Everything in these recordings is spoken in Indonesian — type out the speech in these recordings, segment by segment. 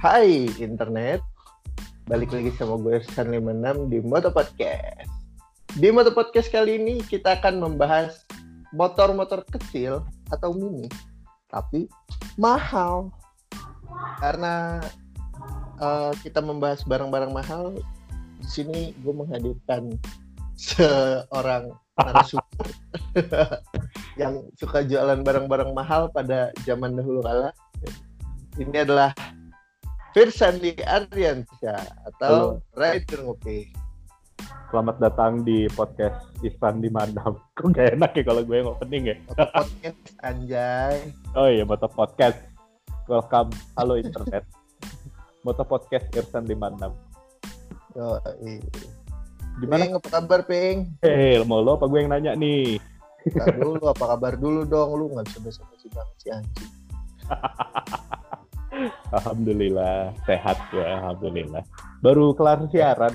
Hai internet, balik lagi sama gue San 56 di Moto Podcast. Di Moto Podcast kali ini kita akan membahas motor-motor kecil atau mini, tapi mahal. Karena uh, kita membahas barang-barang mahal, di sini gue menghadirkan seorang narasumber yang suka jualan barang-barang mahal pada zaman dahulu kala. Ini adalah Firsandi Ardiansyah atau. Rider Ngopi. Selamat datang di podcast Isan di Madam. Kok gak enak ya kalau gue yang opening ya? Moto podcast anjay. Oh iya, Moto Podcast. Welcome. Halo internet. Moto Podcast Irsan di Madam. Oh, iya. Gimana Ping, apa kabar, Ping? Eh, hey, mau lo apa gue yang nanya nih? Kita dulu, apa kabar dulu dong? Lu nggak bisa basa-basi banget si anjing. Alhamdulillah sehat ya, alhamdulillah. Baru kelar siaran.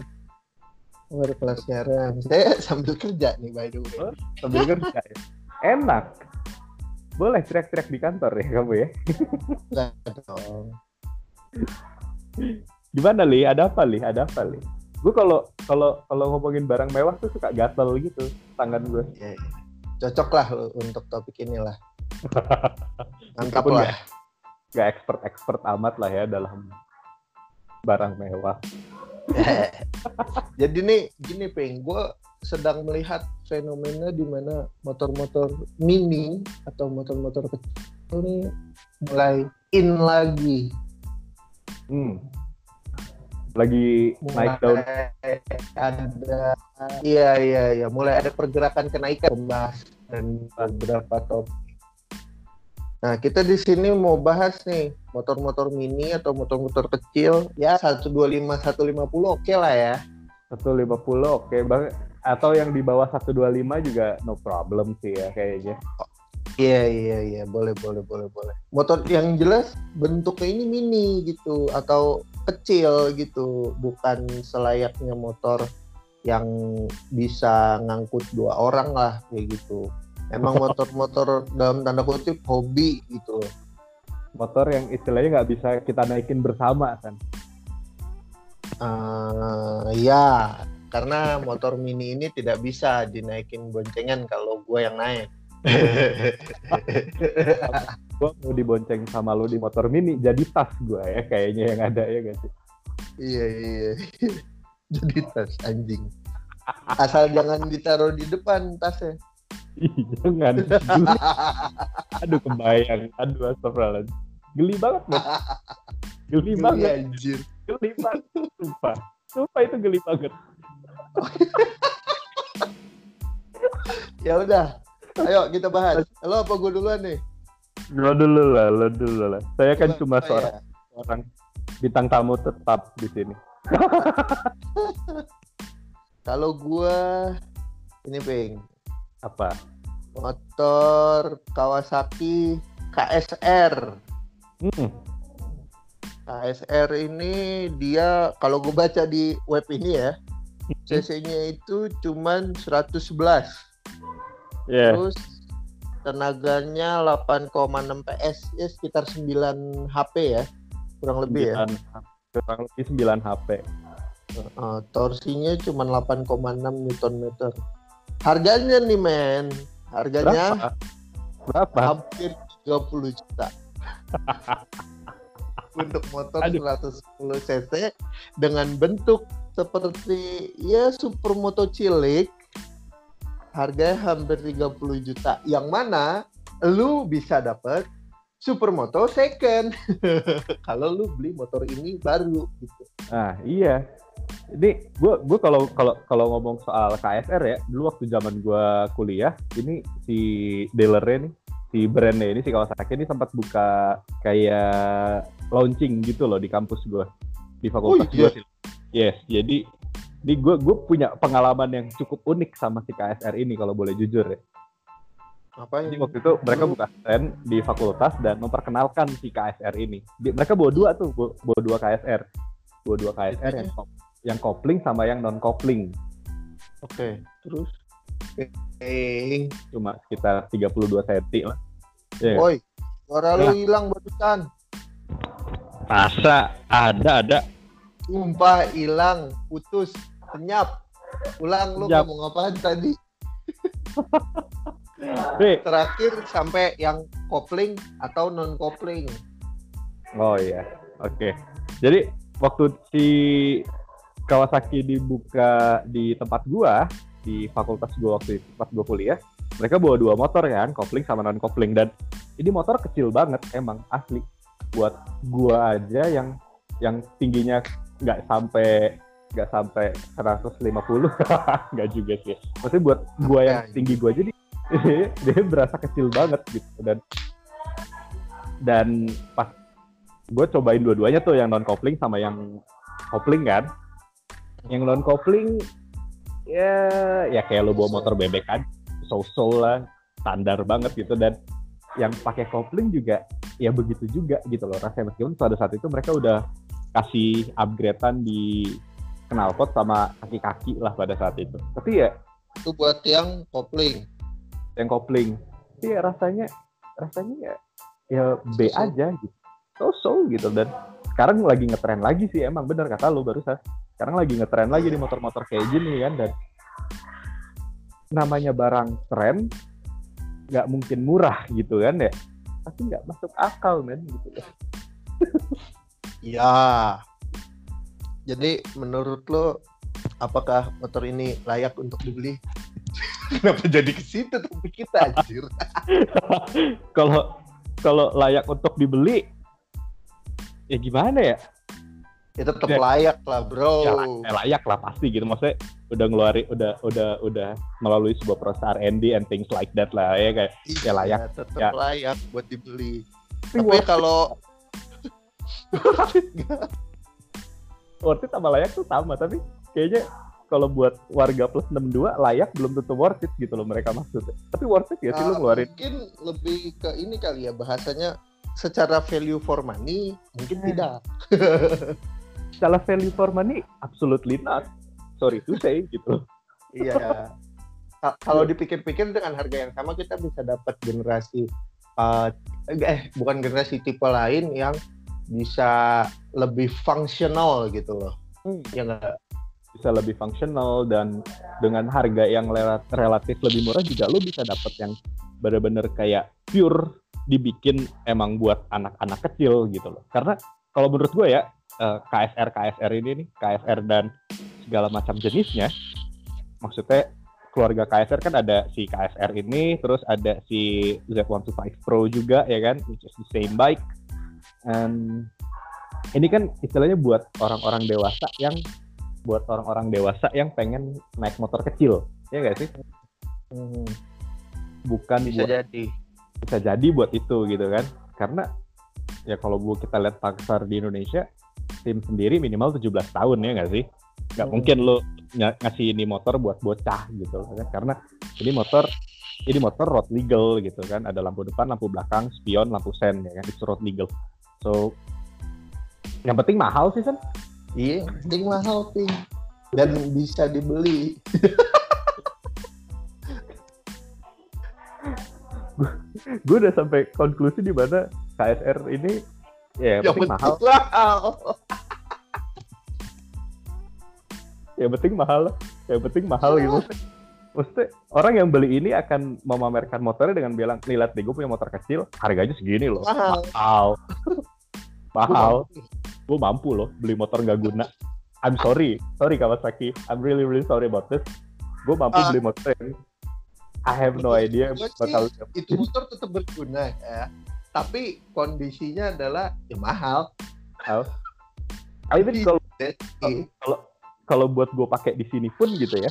Baru kelar siaran. Saya sambil kerja nih by the way. Oh, sambil kerja ya. Enak. Boleh teriak-teriak di kantor ya kamu ya? Enggak dong. Gimana li? Ada apa li? Ada apa li? Gue kalau kalau kalau ngomongin barang mewah tuh suka gatel gitu tangan gue. Ya, ya. Cocok lah untuk topik inilah. Mantap lah. Ya gak expert expert amat lah ya dalam barang mewah. Jadi nih gini peng, gue sedang melihat fenomena di mana motor-motor mini atau motor-motor kecil ini mulai in lagi. Hmm. Lagi mulai naik daun. Ada, iya iya iya, mulai ada pergerakan kenaikan membahas dan beberapa top Nah, kita di sini mau bahas nih motor-motor mini atau motor-motor kecil ya 125 150 oke okay lah ya. 150 oke okay banget atau yang di bawah 125 juga no problem sih ya kayaknya. Oh, iya iya iya boleh boleh boleh boleh. Motor yang jelas bentuknya ini mini gitu atau kecil gitu, bukan selayaknya motor yang bisa ngangkut dua orang lah kayak gitu emang motor-motor dalam tanda kutip hobi gitu. Motor yang istilahnya nggak bisa kita naikin bersama kan? Uh, ya karena motor mini ini tidak bisa dinaikin boncengan kalau gue yang naik. Gue mau dibonceng sama lo di motor mini jadi tas gue ya kayaknya yang ada ya gak sih? Iya iya. Jadi tas anjing. Asal jangan ditaruh di depan tasnya jangan aduh kebayang. Aduh astagfirullah geli banget mas geli, geli banget. anjir. Geli banget sumpah. Sumpah itu geli banget. Ya udah ayo kita bahas. Lo apa gue duluan nih? Lo dulu lah lo dulu lah. Saya kan cuma seorang ya? orang bintang tamu tetap di sini. Kalau gue ini peng apa? Motor Kawasaki KSR. Hmm. KSR ini dia kalau gue baca di web ini ya, hmm. cc-nya itu cuman 111. Yeah. Terus tenaganya 8,6 PS ya sekitar 9 HP ya. Kurang lebih 9, ya. Kurang lebih 9 HP. Uh, torsinya cuma 8,6 Newton meter. Harganya nih men, harganya berapa? berapa? Hampir 30 juta. Untuk motor Aduh. 110 cc dengan bentuk seperti ya supermoto cilik harganya hampir 30 juta. Yang mana lu bisa dapat supermoto second kalau lu beli motor ini baru gitu. Ah, iya ini gue gue kalau kalau kalau ngomong soal KSR ya dulu waktu zaman gue kuliah ini si dealernya nih si brandnya ini si Kawasaki ini sempat buka kayak launching gitu loh di kampus gue di fakultas oh, iya. gue sih yes jadi ini gue gue punya pengalaman yang cukup unik sama si KSR ini kalau boleh jujur ya. Apa Jadi waktu itu mereka buka stand di fakultas dan memperkenalkan si KSR ini. Mereka bawa dua tuh, bawa dua KSR, bawa dua KSR yang yang kopling sama yang non kopling. Oke, okay. terus eh cuma sekitar 32 cm lah. Yeah. Oi, suara lu hilang barusan. Masa ada ada. Sumpah hilang, putus, senyap. Ulang lu Senyap. ngomong apaan tadi? Nih. Terakhir sampai yang kopling atau non kopling. Oh iya, oke. Jadi waktu si Kawasaki dibuka di tempat gua di fakultas gua waktu itu, tempat gua kuliah, mereka bawa dua motor kan, kopling sama non kopling dan ini motor kecil banget emang asli. Buat gua aja yang yang tingginya nggak sampai nggak sampai 150 nggak juga sih. Maksudnya buat gua yang Ya, tinggi gua jadi dia berasa kecil banget gitu. Dan dan pas gue cobain dua-duanya tuh yang non kopling sama yang kopling kan yang non kopling ya ya kayak lo bawa motor bebek kan so-so lah standar banget gitu. Dan yang pakai kopling juga ya begitu juga gitu loh rasanya. Meskipun pada saat itu mereka udah kasih upgradean di knalpot sama kaki-kaki lah pada saat itu. Tapi ya Itu buat yang kopling. yang kopling. Iya rasanya rasanya ya ya B aja gitu. So-so gitu. Dan sekarang lagi ngetren lagi sih emang bener kata lo barusan sekarang lagi ngetren lagi di motor-motor kayak gini kan dan namanya barang tren nggak mungkin murah gitu kan ya pasti nggak masuk akal men gitu Ya. Jadi menurut lo apakah motor ini layak untuk dibeli? Kenapa jadi ke situ tapi kita anjir? kalau kalau layak untuk dibeli ya gimana ya Ya tetap Ya. layak lah, Bro. ya, ya layak lah pasti gitu maksudnya udah ngeluarin udah udah udah melalui sebuah proses R&D and things like that lah ya kayak Iya, ya layak. tetap Ya. layak buat dibeli. Tapi Tapi kalau worth it sama layak tuh sama tapi kayaknya kalau buat warga plus 62 layak belum tentu worth it gitu loh mereka maksudnya tapi worth it ya sih lu ngeluarin mungkin lebih ke ini kali ya bahasanya secara value for money mungkin Hmm. tidak. salah value for money absolutely not sorry to say gitu Iya. Ka- Kalau dipikir-pikir dengan harga yang sama kita bisa dapat generasi uh, eh bukan generasi tipe lain yang bisa lebih fungsional gitu loh. Hmm. Ya enggak? bisa lebih fungsional dan dengan harga yang rela- relatif lebih murah juga lo bisa dapat yang bener-bener kayak pure dibikin emang buat anak-anak kecil gitu loh karena kalau menurut gue ya eh, KSR KSR ini nih KSR dan segala macam jenisnya. Maksudnya keluarga KSR kan ada si KSR ini terus ada si Z125 Pro juga ya kan? Which is the same bike. And ini kan istilahnya buat orang-orang dewasa yang buat orang-orang dewasa yang pengen naik motor kecil ya nggak sih? Hmm, bukan bisa buat jadi. bisa jadi buat itu gitu kan? Karena ya kalau bu kita lihat pasar di Indonesia tim sendiri minimal 17 tahun ya nggak sih? Nggak Hmm. mungkin lo ny- ngasih ini motor buat bocah gitu kan? Karena ini motor ini motor road legal gitu kan. Ada lampu depan lampu belakang spion lampu sen ya kan? Itu road legal. So yang penting mahal sih kan Iya, yang penting mahal ping dan bisa dibeli. gue udah sampai konklusi di mana KSR ini ya yang penting mahal mahal. yang penting mahal yang penting mahal gitu Maksudnya orang yang beli ini akan memamerkan motornya dengan bilang, nih lihat deh gue punya motor kecil, harganya segini loh. Mahal. Mahal. mahal. Gue mampu loh beli motor nggak guna. I'm sorry, sorry Kawasaki. I'm really really sorry about this. Gue mampu Ah. beli motor yang I have no idea bakal Itu motor tetap berguna ya. Tapi kondisinya adalah ya mahal. Think kalau kalau buat gue pakai di sini pun gitu ya.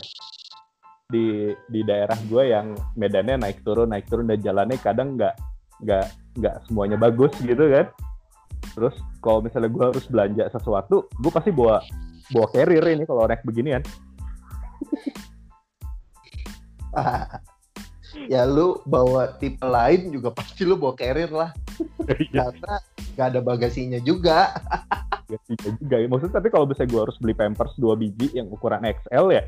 Di di daerah gue yang medannya naik turun naik turun dan jalannya kadang nggak nggak nggak semuanya bagus gitu kan. Terus kalau misalnya gue harus belanja sesuatu gue pasti bawa bawa carrier ini kalau naik beginian ya lu bawa tipe lain juga pasti lu bawa carrier lah karena nggak ada bagasinya juga Ya, iya juga ya. maksudnya tapi kalau misalnya gue harus beli pampers dua biji yang ukuran XL ya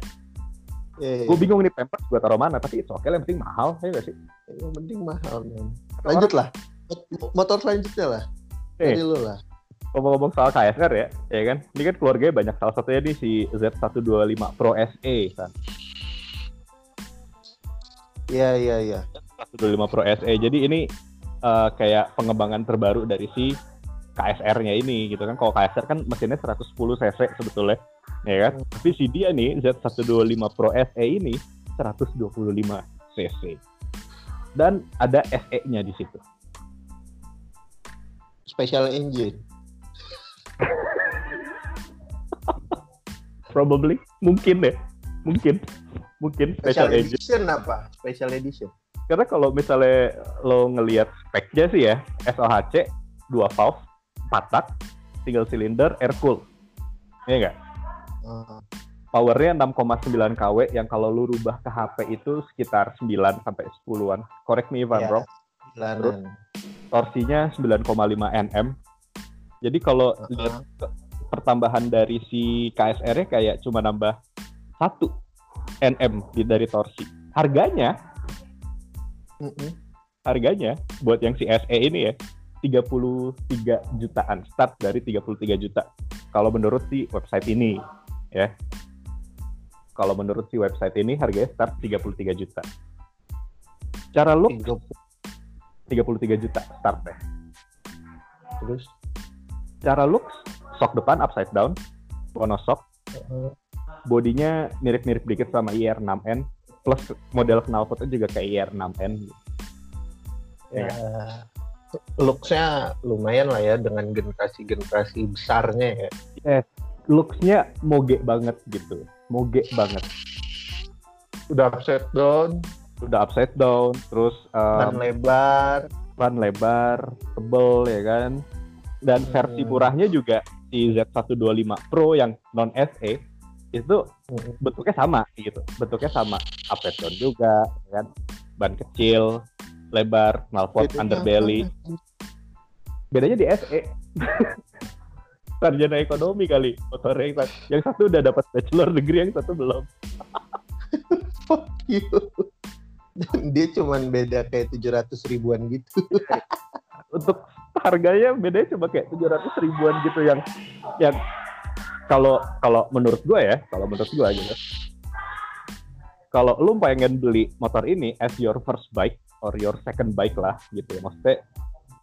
Eh, gue bingung nih pampers gue taruh mana tapi itu oke yang penting mahal ya gak sih yang penting mahal men. lanjut lah Mot- motor selanjutnya lah Eh. dari lu lah ngomong-ngomong soal KSR ya, ya kan? Ini kan keluarganya banyak. Salah satunya nih si Z125 Pro SE kan. Iya iya iya. 125 Pro SE. Jadi ini uh, kayak pengembangan terbaru dari si KSR-nya ini gitu kan. Kalau KSR kan mesinnya 110 cc sebetulnya, ya kan? Hmm. Tapi si dia nih Z125 Pro SE ini 125 cc. Dan ada SE-nya di situ. Special engine. Probably, mungkin deh, mungkin, mungkin special, special edition apa? Special edition. Karena kalau misalnya lo ngelihat speknya sih ya, SOHC dua valve, 4 tak, single cylinder, air cool. Iya enggak? Uh. Powernya 6,9 kW yang kalau lu rubah ke HP itu sekitar 9 sampai 10-an. Correct me if I'm yeah, wrong. Terus torsinya 9,5 Nm. Jadi kalau uh -huh. lihat pertambahan dari si KSR-nya kayak cuma nambah 1 Nm dari torsi. Harganya uh -huh. harganya buat yang si SE ini ya 33 jutaan, start dari 33 juta. Kalau menurut si website ini, ya. Kalau menurut si website ini harganya start 33 juta. Cara look 33 juta start ya. Terus cara look shock depan upside down, monoshock. Uh-huh. Bodinya mirip-mirip dikit sama IR6N plus model knalpotnya juga kayak IR6N. Ya, ya looksnya lumayan lah ya dengan generasi-generasi besarnya ya. Yes, looksnya moge banget gitu, moge banget. Udah upside down, udah upside down, terus um, ban lebar, ban lebar, tebel ya kan. Dan hmm. versi murahnya juga di Z125 Pro yang non SE itu bentuknya sama gitu, bentuknya sama, upside down juga, ya kan. Ban kecil, lebar, knalpot, underbelly. Bedanya di SE. Sarjana ekonomi kali motornya yang, yang satu udah dapat bachelor degree yang satu belum. Fuck you. Dia cuman beda kayak tujuh ratus ribuan gitu. Untuk harganya bedanya cuma kayak tujuh ratus ribuan gitu yang yang kalau kalau menurut gue ya, kalau menurut gue gitu. Kalau lu pengen beli motor ini as your first bike, or your second bike lah gitu ya. Maksudnya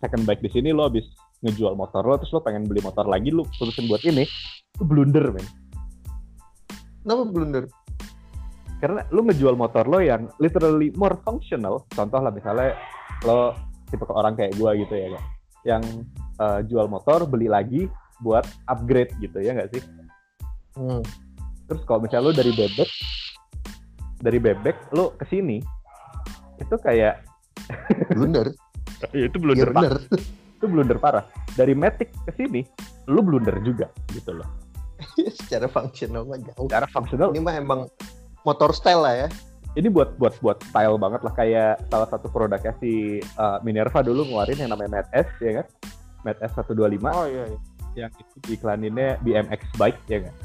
second bike di sini lo habis ngejual motor lo terus lo pengen beli motor lagi lo putusin buat ini lo blunder men. Kenapa blunder? Karena lo ngejual motor lo yang literally more functional. Contoh lah misalnya lo tipe orang kayak gue gitu ya kan. Yang uh, jual motor beli lagi buat upgrade gitu ya nggak sih? Hmm. Terus kalau misalnya lo dari bebek dari bebek lo ke sini itu kayak blunder. ya, itu blunder ya, parah. itu blunder parah. Dari Matic ke sini, lu blunder juga gitu loh. Secara fungsional mah jauh. Secara fungsional. Ini mah emang motor style lah ya. Ini buat buat buat style banget lah kayak salah satu produknya si uh, Minerva dulu ngeluarin yang namanya Mad S ya kan. Mad S 125. Oh iya, iya. Yang itu diiklaninnya BMX bike ya kan.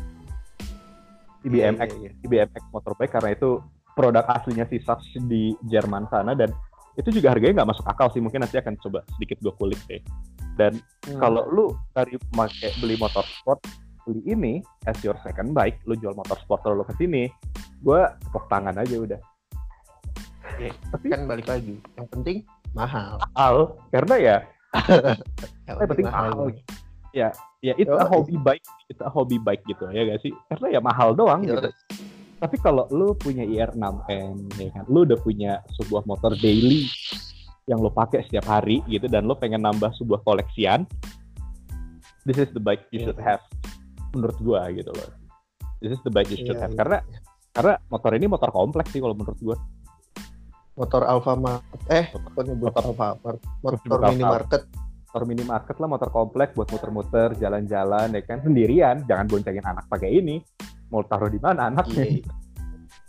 BMX, iya, iya, iya. BMX motorbike karena itu produk aslinya si Sas di Jerman sana dan itu juga harganya nggak masuk akal sih mungkin nanti akan coba sedikit gue kulik deh dan hmm. kalau lu dari pakai beli motor sport beli ini as your second bike lu jual motor sport lo ke sini gue tepuk tangan aja udah ya, tapi kan balik lagi yang penting mahal mahal karena ya yang penting mahal, mahal. Ya ya itu a hobby bike itu a hobby bike gitu ya gak sih? Karena ya mahal doang iya. gitu. Tapi kalau lu punya IR6N, ya kan, lu udah punya sebuah motor daily yang lu pakai setiap hari gitu dan lu pengen nambah sebuah koleksian, this is the bike you should have menurut gua gitu loh. This is the bike you should yeah, have. yeah. karena karena motor ini motor kompleks sih kalau menurut gua. Motor Alfamart. Eh motor, motor Alfamart, motor minimarket motor minimarket lah motor kompleks buat muter-muter jalan-jalan ya kan? Sendirian jangan boncengin anak pakai ini. Mau taruh di mana anaknya? Iya.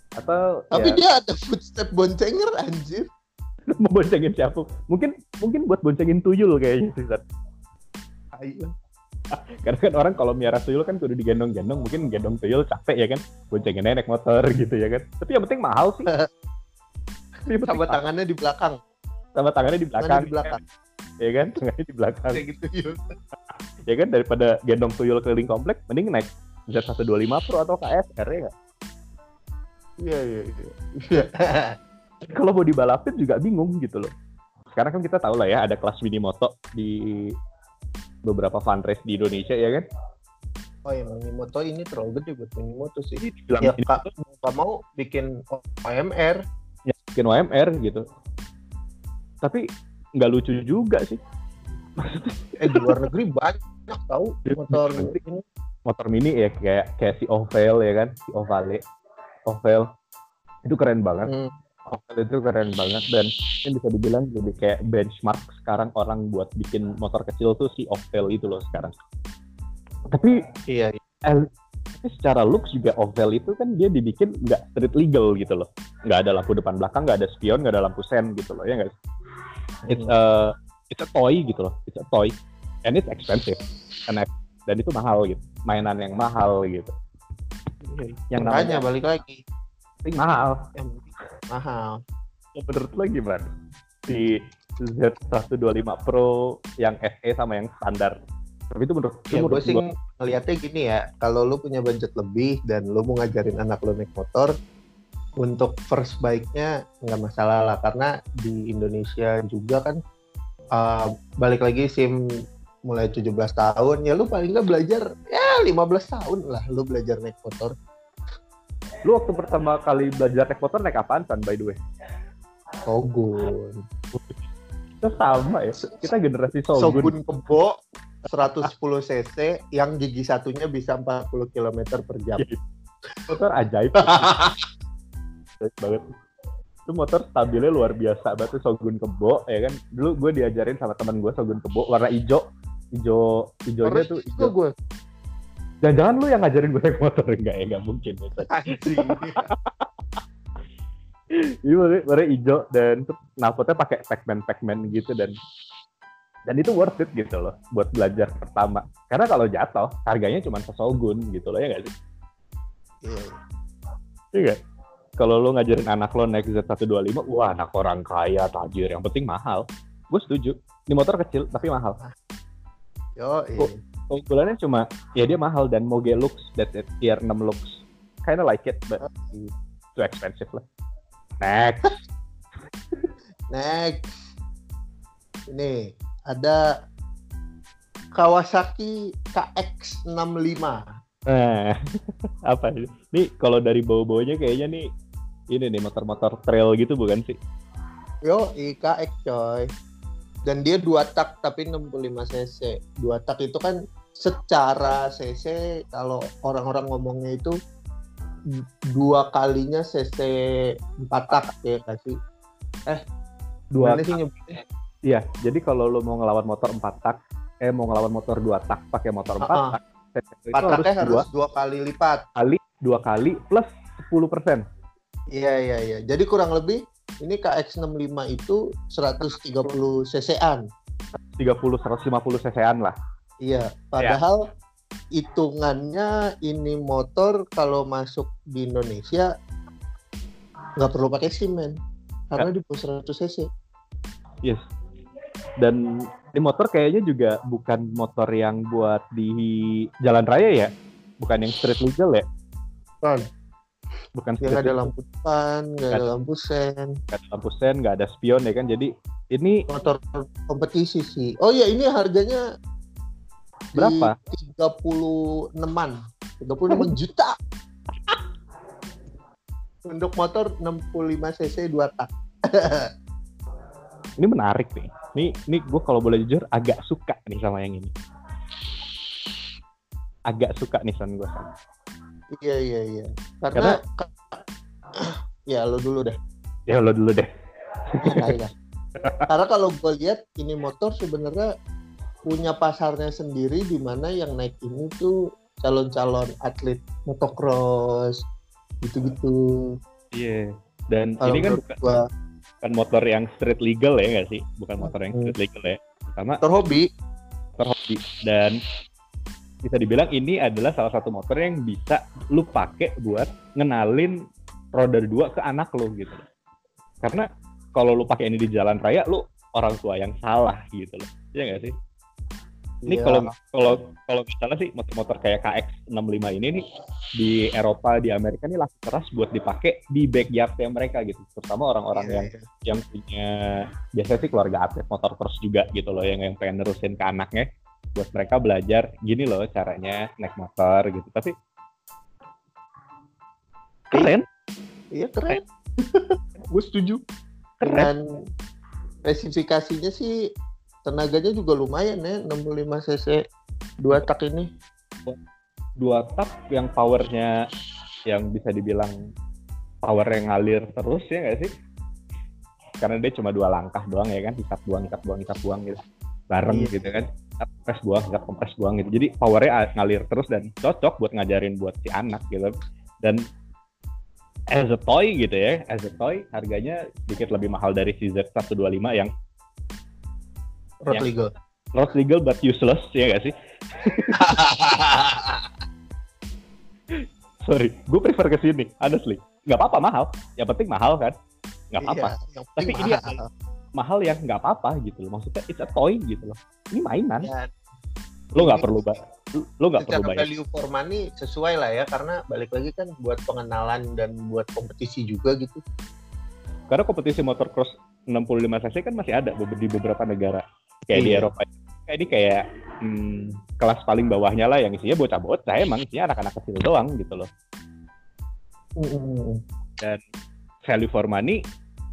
atau tapi ya, dia ada footstep boncenger anjir. Mau boncengin siapa? Mungkin mungkin buat boncengin tuyul kayaknya sih Ayo. karena kan orang kalau miara tuyul kan kudu digendong-gendong. Mungkin gendong tuyul capek ya kan? Boncengin naik motor gitu ya kan? Tapi yang penting mahal sih. Sama tangannya di belakang. Sama tangannya di belakang tangannya di belakang ya kan tangannya di belakang kayak gitu ya kan daripada gendong tuyul keliling komplek mending naik Z125 Pro atau KSR ya nggak? Iya iya iya. Kalau mau dibalapin juga bingung gitu loh. Sekarang kan kita tahu lah ya ada kelas mini moto di beberapa fun race di Indonesia ya kan? Oh ya mini moto ini terlalu gede buat mini moto sih. Ini dibilang Ya mini kak, nggak mau bikin OMR. ya, bikin OMR gitu. Tapi nggak lucu juga sih. Eh di luar negeri banyak tahu motor ini. Motor mini ya kayak kayak si Oval ya kan, si Ovale. Oval itu keren banget. Hmm. Oval itu keren banget dan ini bisa dibilang jadi kayak benchmark sekarang orang buat bikin motor kecil tuh si Oval itu loh sekarang. Tapi Iya. iya. eh, tapi secara looks juga Oval itu kan dia dibikin nggak street legal gitu loh. Nggak ada lampu depan belakang, nggak ada spion, nggak ada lampu sen gitu loh ya nggak? Sih? It's a it's a toy gitu loh. It's a toy and it's expensive. And dan itu mahal gitu. Mainan yang mahal gitu. Yang Makanya namanya balik lagi penting mahal. yang mahal. Oh, menurut lo gimana? Si Z125 Pro yang SE sama yang standar. Tapi itu menurut, itu Ya gue menurut sih gua- ngeliatnya gini ya, kalau lu punya budget lebih dan lu mau ngajarin anak lu naik motor, untuk first bike-nya nggak masalah lah karena di Indonesia juga kan uh, balik lagi SIM mulai 17 tahun ya lu paling nggak belajar ya 15 tahun lah lu belajar naik motor lu waktu pertama kali belajar naik motor naik apaan kan by the way? Sogun Kita sama ya. Kita generasi Sogun. Sogun Kebo 110 cc yang gigi satunya bisa 40 km per jam Motor ajaib. banget. Itu motor stabilnya luar biasa banget tuh Sogun Kebo ya kan. Dulu gue diajarin sama teman gue Sogun Kebo warna hijau. Hijau hijaunya tuh itu hijau. gue Jangan-jangan lu yang ngajarin gue naik motor enggak ya? Enggak mungkin. ya. anjing Ini warna, warna hijau dan tuh knalpotnya pakai Pac-Man Pac-Man gitu dan dan itu worth it gitu loh buat belajar pertama. Karena kalau jatuh harganya cuma sesogun gitu loh ya nggak sih? Iya. Iya nggak? Kalau lo ngajarin anak lo naik Z125, wah anak orang kaya, tajir, yang penting mahal. Gue setuju. Ini motor kecil tapi mahal. Yo, Oh. Keunggulannya cuma ya dia mahal dan moge looks, that's it, tier 6 looks. Kinda like it, but too expensive lah. Next. Next. Ini ada Kawasaki KX65. Nah, apa ini? Nih kalau dari bau-baunya kayaknya nih ini nih motor-motor trail gitu bukan sih? Yo, KX coy. Dan dia dua tak tapi 65 cc. Dua tak itu kan secara cc kalau orang-orang ngomongnya itu dua kalinya cc empat tak ya kasih. Dua Gimana sih nyebutnya? Iya, jadi kalau lo mau ngelawan motor 4 tak, eh mau ngelawan motor 2 tak pakai motor 4 Ah, tak, itu Empat taknya harus dua dua kali lipat. kali, dua kali plus 10%. Iya iya iya. Jadi kurang lebih ini KX65 itu 130 cc-an. 30 150 cc-an lah. Iya, padahal hitungannya ini motor kalau masuk di Indonesia nggak perlu pakai SIM men. Karena di bawah 100 cc. Yes. Dan ini motor kayaknya juga bukan motor yang buat di jalan raya ya. Bukan yang street legal ya. Bukan. Bukan Yang street ada lampu depan, nggak ada lampu sen, Nggak ada lampu sen, nggak ada spion ya kan. Jadi ini motor kompetisi sih. Oh iya, ini harganya Berapa? 36-an. 36 juta. Untuk motor 65 cc 2 tak. ini menarik nih. Ini ini gue kalau boleh jujur agak suka nih sama yang ini. Agak suka nih son gue. Iya iya iya. Karena, ya lo dulu deh. Ya lo dulu deh. Iya. Karena kalau gue lihat ini motor sebenarnya punya pasarnya sendiri di mana yang naik ini tuh calon-calon atlet motocross gitu-gitu. Iya. Dan Kalau ini kan bukan, gua bukan motor yang street legal ya nggak sih? Bukan motor yang Hmm. street legal ya. Pertama motor hobi. motor hobi dan bisa dibilang ini adalah salah satu motor yang bisa lu pakai buat ngenalin roda dua ke anak lu gitu. Karena kalau lu pakai ini di jalan raya lu orang tua yang salah gitu loh. Iya nggak sih? Ini Iya. kalau kalau kalau misalnya sih motor-motor kayak KX65 ini nih di Eropa, di Amerika nih laku keras buat dipakai di backyardnya mereka gitu. Terutama orang-orang Iya, yang iya. yang punya biasanya sih keluarga atlet motor cross juga gitu loh yang yang pengen nerusin ke anaknya buat mereka belajar gini loh caranya naik motor gitu. Tapi keren, Iya keren. gue setuju. Keren. Dan spesifikasinya sih tenaganya juga lumayan ya 65 cc dua tak ini. dua tak yang powernya yang bisa dibilang power yang ngalir terus ya nggak sih karena dia cuma dua langkah doang ya kan hisap buang hisap buang hisap buang gitu bareng Iya. gitu kan kompres buang hisap kompres buang gitu. Jadi powernya ngalir terus dan cocok buat ngajarin buat si anak gitu. Dan as a toy gitu ya as a toy harganya sedikit lebih mahal dari si Z125 yang Road Yang- legal. not legal but useless ya nggak sih? Sorry gue prefer ke sini honestly. Nggak apa-apa mahal. Yang penting mahal kan? Nggak apa-apa. Iya, Tapi penting ini mahal. yang nggak apa-apa gitu loh. Maksudnya it's a toy gitu loh. Ini mainan. Ya, lo nggak perlu ba lo nggak perlu bayar. value for money sesuai lah ya karena balik lagi kan buat pengenalan dan buat kompetisi juga gitu. karena kompetisi motocross 65 cc kan masih ada di beberapa negara. Kayak di Iya. Eropa. Kayak ini kayak hmm, kelas paling bawahnya lah yang isinya bocah-bocah. Emang isinya anak-anak kecil doang gitu loh. Value for money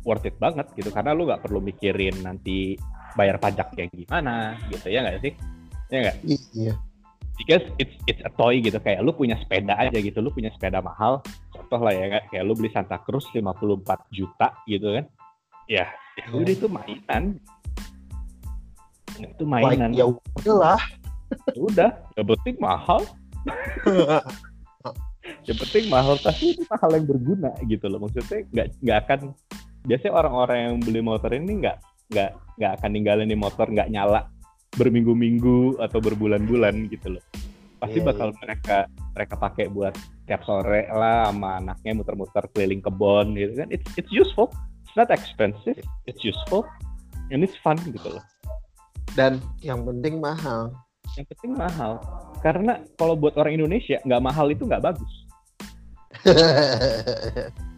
worth it banget gitu. Karena lu nggak perlu mikirin nanti bayar pajak kayak gimana gitu. Ya nggak sih? Ya nggak? Iya. because it's it's a toy gitu. Kayak lu punya sepeda aja gitu. Lu punya sepeda mahal. Contoh lah ya kayak lu beli Santa Cruz 54 juta gitu kan. Ya ya udah itu mainan. Itu mainan. Ya udahlah. Ya udah yang penting mahal. Yang penting mahal tapi itu mahal yang berguna gitu loh. Maksudnya nggak nggak akan biasanya orang-orang yang beli motor ini nggak nggak nggak akan ninggalin nih motor nggak nyala berminggu-minggu atau berbulan-bulan gitu loh. Pasti Iya, bakal mereka mereka pakai buat tiap sore lah sama anaknya muter-muter keliling kebon gitu kan. It's it's useful. It's not expensive. It's useful. And it's fun gitu loh. Dan yang penting mahal. yang penting mahal. Karena kalau buat orang Indonesia nggak mahal itu nggak bagus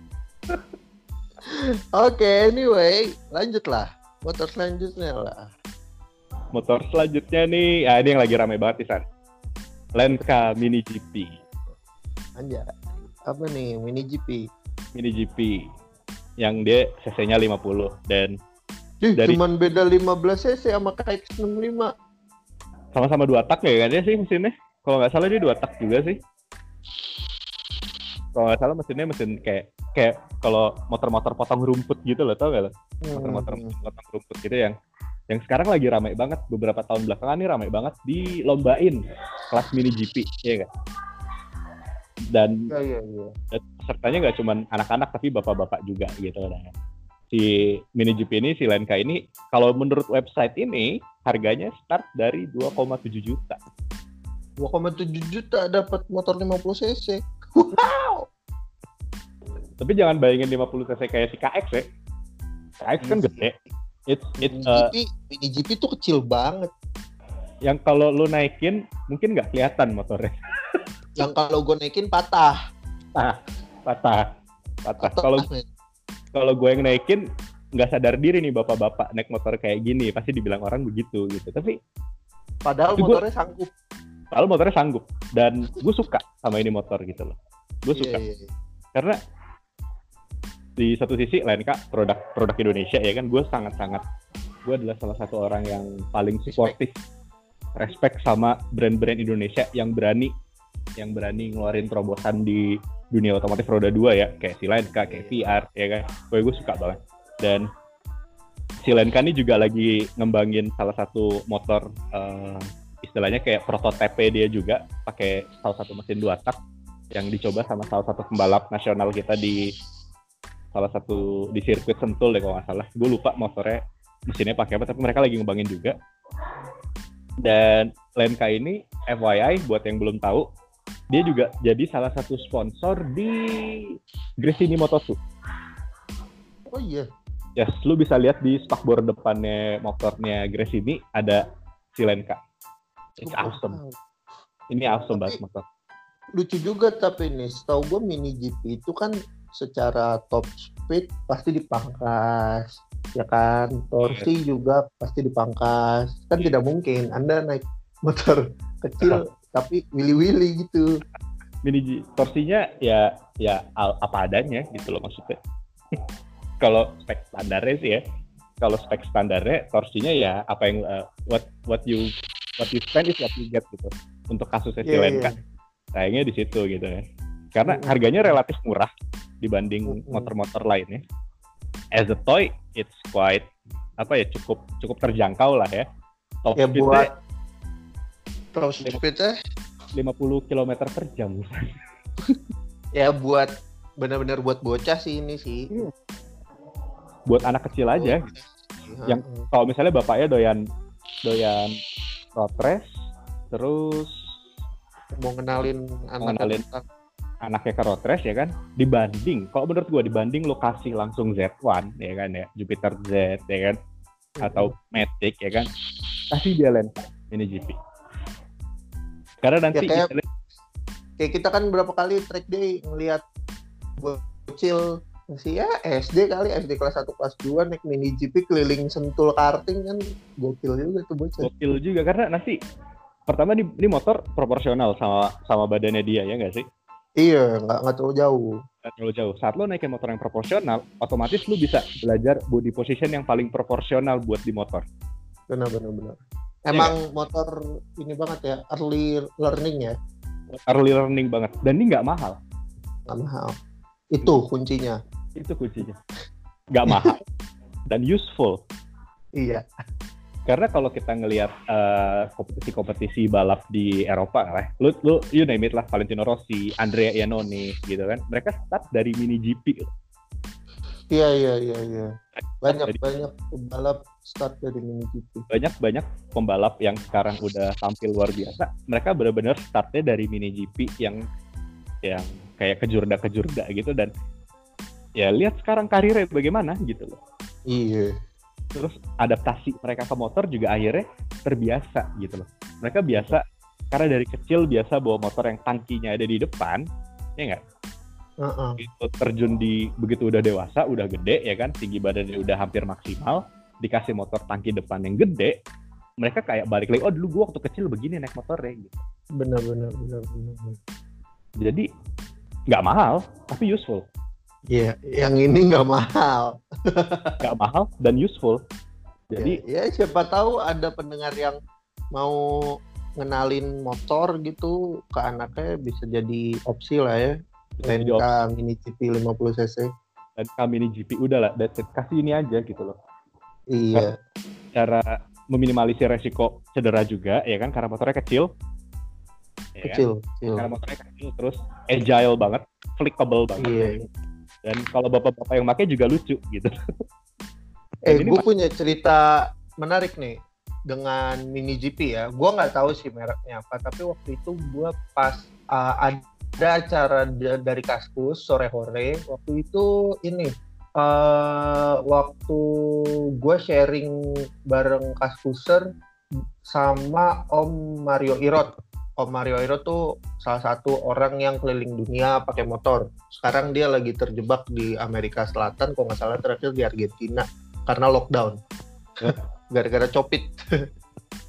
Oke, anyway, lanjutlah. Motor selanjutnya lah. motor selanjutnya nih ya ini yang lagi rame banget nih San Lenka Mini GP Anjay. Apa nih? Mini GP. Mini GP yang dia cc-nya 50 dan Ih, Dari- cuman beda 15 cc sama KX65. sama-sama dua tak ya kan dia sih mesinnya kalau nggak salah dia dua tak juga sih kalau nggak salah mesinnya mesin kayak kayak kalau motor-motor potong rumput gitu loh tau gak lo motor-motor Hmm. potong rumput gitu yang yang sekarang lagi ramai banget beberapa tahun belakangan nih ramai banget dilombain kelas mini GP ya kan dan Iya, iya, iya. dan pesertanya nggak cuma anak-anak tapi bapak-bapak juga gitu nah si mini GP ini si Lenka ini kalau menurut website ini harganya start dari 2,7 juta 2,7 juta dapat motor 50 cc. Tapi jangan bayangin 50 cc kayak si KX ya. KX kan gede. It's it's Mini uh, GP, mini GP tuh kecil banget. yang kalau lu naikin mungkin nggak kelihatan motornya. Yang kalau gue naikin patah. patah. Patah. Patah, kalau kalau gue yang naikin nggak sadar diri nih bapak-bapak naik motor kayak gini. Pasti dibilang orang begitu gitu. Tapi Padahal Itu gua- motornya sanggup. Padahal motornya sanggup. Dan gue suka sama ini motor gitu loh. Gue Iya, suka. iya, iya. karena di satu sisi lain kak produk produk Indonesia ya kan? Gue sangat sangat gue adalah salah satu orang yang paling supportive respect sama brand-brand Indonesia yang berani yang berani ngeluarin terobosan di dunia otomotif roda dua ya. Kayak si Lenka kayak VR ya kan? Gue gue suka banget. Dan si Lenka ini juga lagi ngembangin salah satu motor eh, istilahnya kayak prototipe dia juga pakai salah satu mesin dua tak yang dicoba sama salah satu pembalap nasional kita di salah satu di sirkuit Sentul deh kalau nggak salah. Gue lupa motornya mesinnya pakai apa, tapi mereka lagi ngembangin juga. Dan Lenka ini FYI buat yang belum tahu, dia juga jadi salah satu sponsor di Gresini Moto2. Oh iya. Yes, lu bisa lihat di spakbor depannya motornya Gresini ada si Lenka. It's awesome. Ini awesome Tapi- banget motor. lucu juga tapi ini setahu gue mini GP itu kan secara top speed pasti dipangkas ya kan torsi juga pasti dipangkas kan tidak mungkin anda naik motor kecil tapi wili-wili gitu Mini G, torsinya ya ya al- apa adanya gitu loh maksudnya. Kalau spek standarnya sih ya. Kalau spek standarnya torsinya ya apa yang uh, what what you what you spend is what you get gitu. Untuk kasusnya si Iya, Lenka iya. sayangnya di situ gitu ya. Karena Mm. harganya relatif murah dibanding motor-motor lainnya. As a toy, it's quite apa ya cukup cukup terjangkau lah ya. Top ya buat top speednya 50 km per jam. ya buat benar-benar buat bocah sih ini sih Buat anak kecil aja. Yang- Kalau misalnya bapaknya doyan doyan road race, terus mau ngenalin anak ngenalin. Anaknya ke road race ya kan, dibanding kalau menurut gua dibanding lokasi langsung Z1 ya kan ya, Jupiter Z ya kan, atau Matic ya kan, kasih dia Lenka ini GP. Karena nanti kayak- misalnya- kayak kita kan berapa kali track day ngelihat bocil masih ya SD kali SD kelas 1 kelas 2 naik mini GP keliling sentul karting kan gokil juga tuh bocil. gokil juga karena nanti pertama di, ini motor proporsional sama sama badannya dia ya nggak sih? Iya, nggak nggak terlalu jauh. Nggak terlalu jauh. Saat lo naikin motor yang proporsional, otomatis lo bisa belajar body position yang paling proporsional buat di motor. Benar benar benar. Iya Emang motor ini banget ya, early learning ya, Early learning banget. Dan ini nggak mahal. nggak mahal. Itu kuncinya. Itu kuncinya. Nggak mahal. Dan useful. Iya. Karena kalau kita ngelihat eh, kompetisi-kompetisi balap di Eropa lah, lu, lu you name it lah, Valentino Rossi, Andrea Iannone gitu kan, mereka start dari mini GP. Iya iya iya iya. Banyak Jadi- banyak pembalap start dari mini GP. Banyak-banyak pembalap yang sekarang udah tampil luar biasa, mereka benar-benar startnya dari mini GP yang yang kayak kejurda-kejurda gitu dan ya lihat sekarang karirnya bagaimana gitu loh. Iya. Terus adaptasi mereka ke motor juga akhirnya terbiasa gitu loh. Mereka biasa karena dari kecil biasa bawa motor yang tangkinya ada di depan, ya nggak? Begitu terjun di begitu udah dewasa, udah gede ya kan, tinggi badannya udah hampir maksimal, dikasih motor tangki depan yang gede, mereka kayak balik lagi, oh dulu gua waktu kecil begini naik motor ya gitu. Benar benar benar benar. Jadi nggak mahal, tapi useful. Iya, yang ini nggak mahal. Nggak mahal dan useful. Jadi ya, ya, siapa tahu ada pendengar yang mau ngenalin motor gitu ke anaknya bisa jadi opsi lah ya. Lenka mini GP 50 cc. dan kami ini GP udah lah, kasih ini aja gitu loh. Iya. cara meminimalisir resiko cedera juga ya kan karena motornya kecil Ya kan? Kecil, kecil. karena motornya kecil terus agile banget flickable banget Iya. Dan kalau bapak-bapak yang pakai juga lucu gitu Eh, gue punya cerita menarik nih dengan mini GP ya. Gue nggak tahu sih mereknya apa, tapi waktu itu gue pas uh, ada acara da- dari Kaskus sore-sore. Waktu itu ini uh, waktu gue sharing bareng Kaskuser sama Om Mario Irot. Om Mario Irot tuh salah satu orang yang keliling dunia pakai motor. Sekarang dia lagi terjebak di Amerika Selatan, kalau nggak salah terakhir di Argentina karena lockdown gara-gara copit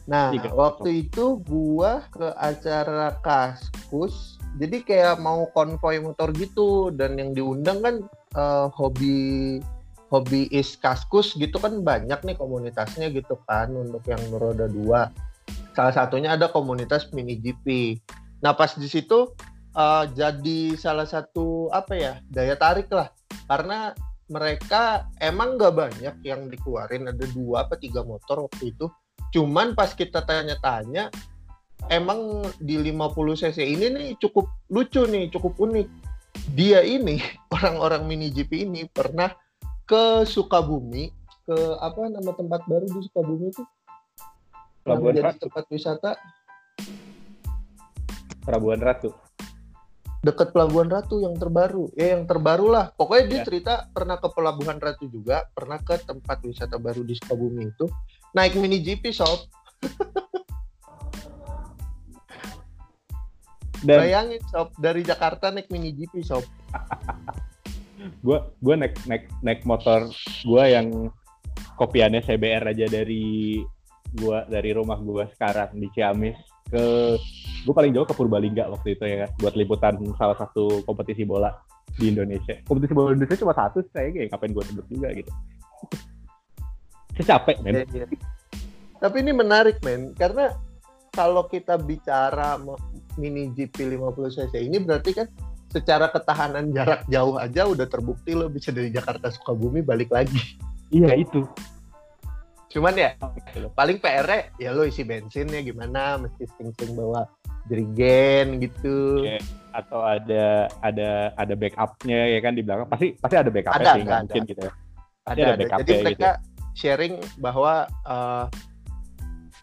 nah Iya. waktu itu gua ke acara kaskus jadi kayak mau konvoy motor gitu dan yang diundang kan eh, hobi hobi is kaskus gitu kan banyak nih komunitasnya gitu kan untuk yang roda dua salah satunya ada komunitas mini GP nah pas di situ eh, jadi salah satu apa ya daya tarik lah. Karena mereka emang nggak banyak yang dikeluarin ada dua apa tiga motor waktu itu. Cuman pas kita tanya-tanya emang di 50 cc ini nih cukup lucu nih cukup unik. Dia ini orang-orang mini GP ini pernah ke Sukabumi ke apa nama tempat baru di Sukabumi itu Pelabuhan jadi Ratu. tempat wisata? Pelabuhan Ratu. Dekat Pelabuhan Ratu yang terbaru. Ya yang terbaru lah. Pokoknya dia Ya. cerita pernah ke Pelabuhan Ratu juga pernah ke tempat wisata baru di Sukabumi itu. Naik mini GP sob. Dan Bayangin sob dari Jakarta naik mini GP sob. gue gue naik naik naik motor gue yang kopiannya CBR aja dari gua dari rumah gua sekarang di Ciamis ke gue paling jauh ke Purbalingga waktu itu ya kan buat liputan salah satu kompetisi bola di Indonesia. Kompetisi bola Indonesia cuma satu saya kayak ngapain gue sebut juga gitu. Capek men. Iya, iya. Tapi ini menarik men, karena kalau kita bicara mini GP 50 cc ini berarti kan secara ketahanan jarak jauh aja udah terbukti lo bisa dari Jakarta Sukabumi balik lagi. iya itu Cuman ya paling PR-nya ya lo isi bensinnya gimana, mesti sering-sering bawa jerigen gitu. Iya. atau ada ada ada backupnya ya kan di belakang pasti pasti ada backupnya Ada, sih nggak ada, mungkin ada. gitu ya ada, ada ada. backupnya Jadi gitu. mereka sharing bahwa eh,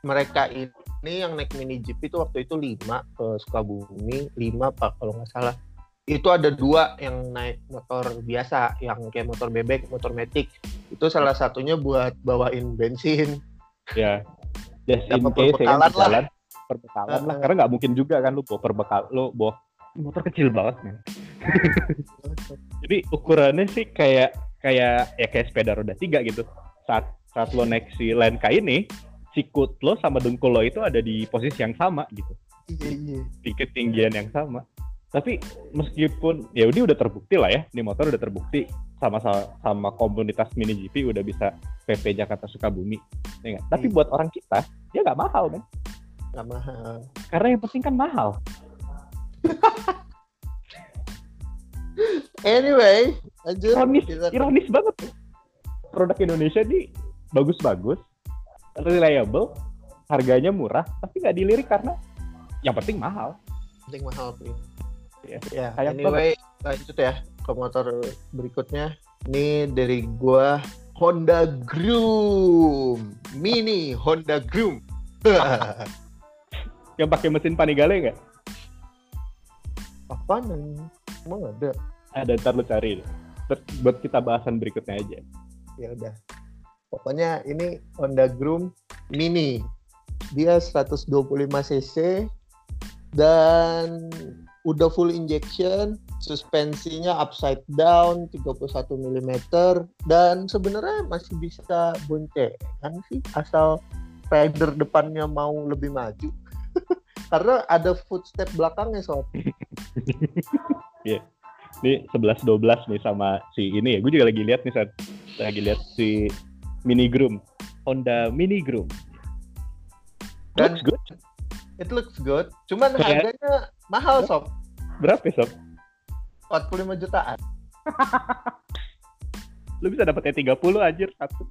mereka ini yang naik mini jeep itu waktu itu lima ke Sukabumi, lima pak kalau nggak salah. Itu ada dua yang naik motor biasa, yang kayak motor bebek, motor metik. Itu salah satunya buat bawain bensin. ya. Just in Dapat case ya kan lah. jalan perbekalan lah karena nggak mungkin juga kan lu bawa perbekal lu bawa motor kecil banget men. Jadi ukurannya sih kayak kayak ya kayak sepeda roda tiga gitu. Saat saat lo naik si Lenka ini sikut lo sama dengkul lo itu ada di posisi yang sama gitu. Iya iya. di ketinggian yang sama tapi meskipun ya udah udah terbukti lah ya ini motor udah terbukti sama sama, komunitas mini GP udah bisa PP Jakarta Sukabumi ya nggak? tapi Hmm. buat orang kita dia nggak mahal men Nggak mahal. karena yang penting kan mahal Anyway, lanjut. ironis Kita- ironis banget produk Indonesia ini bagus-bagus reliable harganya murah tapi nggak dilirik karena yang penting mahal penting mahal Pri. Ya, Sayang anyway, lanjut ya ke motor berikutnya. Ini dari gua Honda Groom Mini Honda Groom. yang pakai mesin Panigale nggak Apa nih? Emang ada? ada ntar lu cari buat, buat kita bahasan berikutnya aja Ya udah. Pokoknya ini Honda Groom Mini. Dia 125 cc dan udah full injection, suspensinya upside down 31 mm dan sebenarnya masih bisa boncengan sih? Asal rider depannya mau lebih maju. Karena ada footstep belakangnya sob. ini 11 12 nih sama si ini ya. Gue juga lagi lihat nih saat lagi lihat si Mini Groom Honda Mini Groom Dan- looks good. It looks good, cuman Kayak- harganya mahal sob, berapa sob? 45 jutaan. lu bisa dapat E30 anjir. Satu.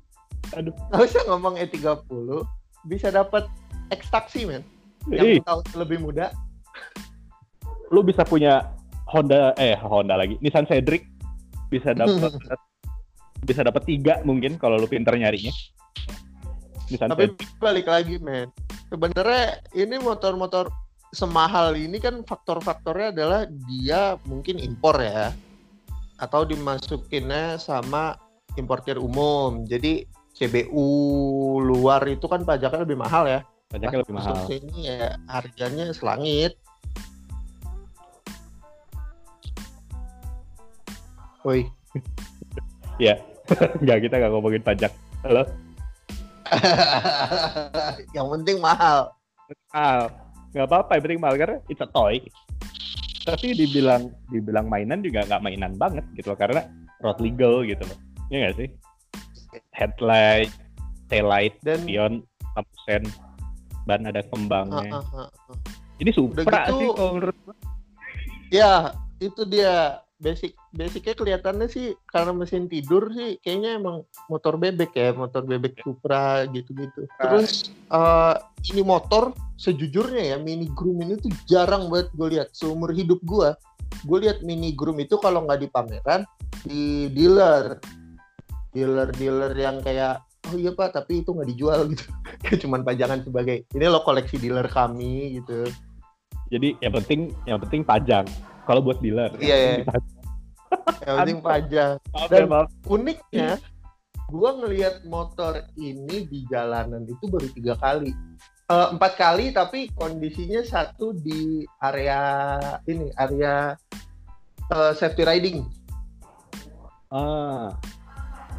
Aduh. Nggak usah ngomong E30, bisa dapat X taksi men, Ih, yang tahun lebih muda. lu bisa punya Honda eh Honda lagi. Nissan Cedric. Bisa dapat bisa dapat tiga mungkin kalau lu pinter nyarinya. Nissan Tapi Cedric. balik lagi men, sebenarnya ini motor-motor semahal ini kan faktor-faktornya adalah dia mungkin impor ya, atau dimasukinnya sama importir umum. Jadi CBU luar itu kan pajaknya lebih mahal ya. pajaknya lebih mahal sini ya harganya selangit. Woi, Enggak, kita nggak ngomongin pajak halo yang penting mahal. mahal nggak apa-apa yang penting mahal karena it's a toy. Tapi dibilang dibilang mainan juga nggak mainan banget gitu loh karena road legal gitu loh. Ya nggak sih? Headlight taillight Dan spion lampu sen ban ada kembangnya. Ah, ah, ah. ini supra gitu- sih kalau menurut ya itu dia basic basicnya kelihatannya sih karena mesin tidur sih kayaknya emang motor bebek ya motor bebek Supra gitu-gitu. Terus eh, ini motor sejujurnya ya mini groom ini tuh jarang banget gue lihat. Seumur hidup gue gue lihat mini groom itu kalau nggak di pameran di dealer. Dealer dealer yang kayak oh iya pak tapi itu nggak dijual gitu. Cuman pajangan sebagai ini lo koleksi dealer kami gitu. Jadi yang penting yang penting pajang. Kalau buat dealer Iya, iya. Yang penting maaf Dan- ya, maaf. uniknya gua ngelihat motor ini di jalanan itu baru tiga kali uh, empat kali tapi kondisinya satu di area ini area uh, safety riding. Ah,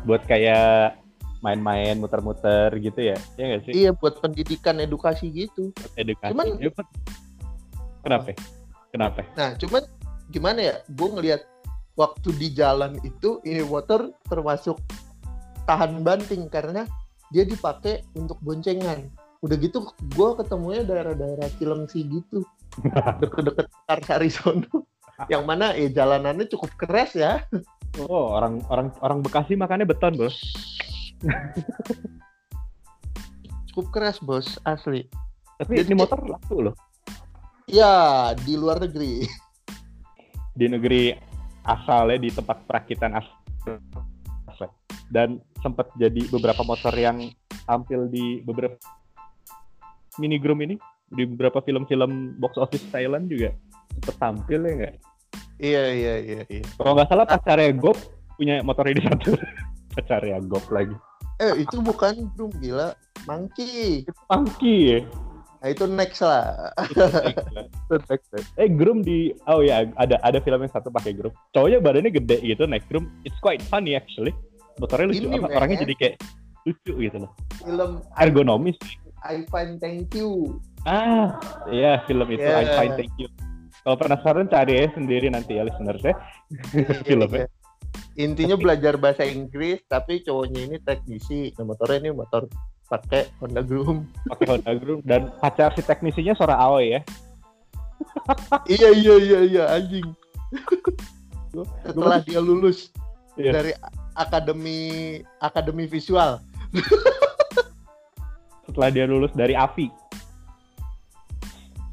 buat kayak main-main muter-muter gitu ya? Ya nggak sih? Iya, buat pendidikan edukasi gitu. Edukasi. Cuman- Kenapa? Kenapa? Nah, cuman gimana ya? Gue ngelihat waktu di jalan itu ini motor termasuk tahan banting karena dia dipakai untuk boncengan. Udah gitu gue ketemunya daerah-daerah Cilengsi gitu. Deket-deket Karsari sono. Yang mana eh jalanannya cukup keras ya. Oh, orang orang orang Bekasi makannya beton, Bos. Cukup keras, Bos, asli. Tapi Jadi- ini motor laku loh. Ya, di luar negeri. Di negeri asalnya di tempat perakitan asal. Dan sempat jadi beberapa motor yang tampil di beberapa mini groom ini di beberapa film-film box office Thailand juga sempat tampil ya nggak? Iya, iya, iya, iya. Kalau nggak salah pacarnya Gop punya motor ini satu. pacarnya Gop lagi. Eh, itu bukan Brum, gila. Monkey. Monkey ya. Nah, itu next lah. eh Groom di oh ya ada ada film yang satu pakai Groom. Cowoknya badannya gede gitu naik Groom. It's quite funny actually. Motornya lucu Ini, apa orangnya jadi kayak lucu gitu loh. Film Ergonomis. I Find Thank You. Ah, iya film itu I Yeah. Find Thank You. Kalau penasaran cari aja sendiri nanti ya listeners ya. Filmnya. Iya. Intinya belajar bahasa Inggris, tapi cowoknya ini teknisi. Nah, motornya ini motor pakai Honda Groom. Pakai Honda Groom dan pacar si teknisinya Sora Aoi ya. iya, iya, iya, iya, anjing. Setelah dia lulus Iya. dari akademi akademi visual. Setelah dia lulus dari AVI.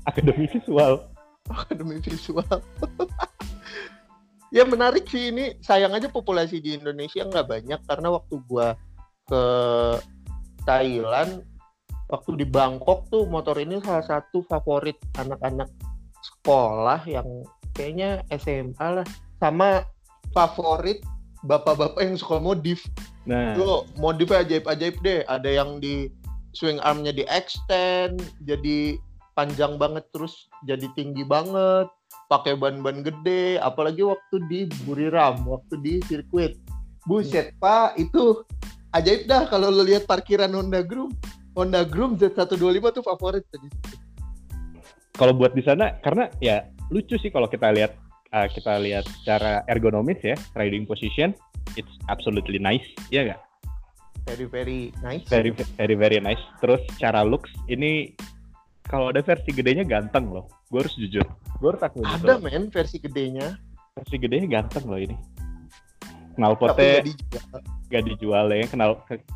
Akademi Visual. akademi visual. ya menarik sih ini. Sayang aja populasi di Indonesia nggak banyak karena waktu gua ke Thailand, waktu di Bangkok tuh motor ini salah satu favorit anak-anak sekolah yang kayaknya SMA lah, sama favorit bapak-bapak yang suka modif. Nah, Tuh modifnya ajaib-ajaib deh. Ada yang di swing armnya di extend, jadi panjang banget terus jadi tinggi banget, pakai ban-ban gede, apalagi waktu di Buriram, waktu di sirkuit. Buset pak, itu ajaib dah kalau lo lihat parkiran Honda Groom. Honda Groom Z125 tuh favorit tadi. kalau buat di sana karena ya lucu sih kalau kita lihat uh, kita lihat secara ergonomis ya riding position it's absolutely nice ya nggak? Very very nice. very very very nice. Terus secara looks ini kalau ada versi gedenya ganteng loh. Gue harus jujur. Gue harus akuin itu Ada men versi gedenya, versi gedenya ganteng loh ini tapi knalpotnya nggak dijual. dijual ya kenal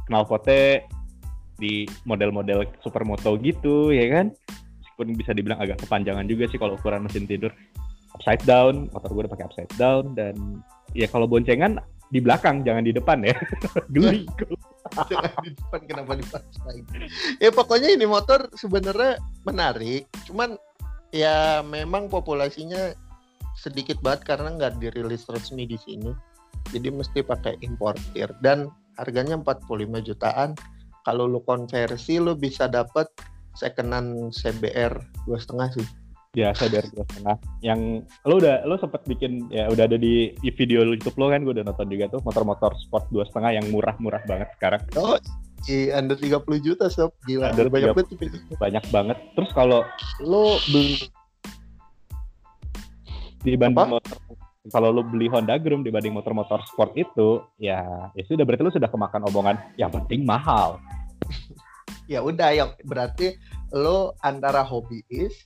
knalpotnya di model-model supermoto gitu ya kan? Meskipun bisa dibilang agak kepanjangan juga sih kalau ukuran mesin tidur. Upside down motor gue udah pakai upside down dan ya kalau boncengan di belakang jangan di depan ya. Geli. Jangan di depan kenapa dipaksain ya pokoknya ini motor sebenarnya menarik cuman ya memang populasinya sedikit banget karena nggak dirilis resmi di sini jadi mesti pakai importir. Dan harganya 45 jutaan. Kalau lu konversi lu bisa dapat secondan CBR dua setengah sih. Ya dari dua setengah. Yang lo udah lo sempet bikin ya udah ada di, di video YouTube lo kan gue udah nonton juga tuh motor-motor sport dua setengah yang murah-murah banget sekarang. Oh i under 30 juta sob. Gila Under banyak 30. banget banyak banget. Terus kalau lo beli dibanding Apa? motor kalau lo beli Honda Groom dibanding motor-motor sport itu ya ya sudah berarti lo sudah kemakan omongan yang penting mahal. Ya udah yang berarti lo antara hobiis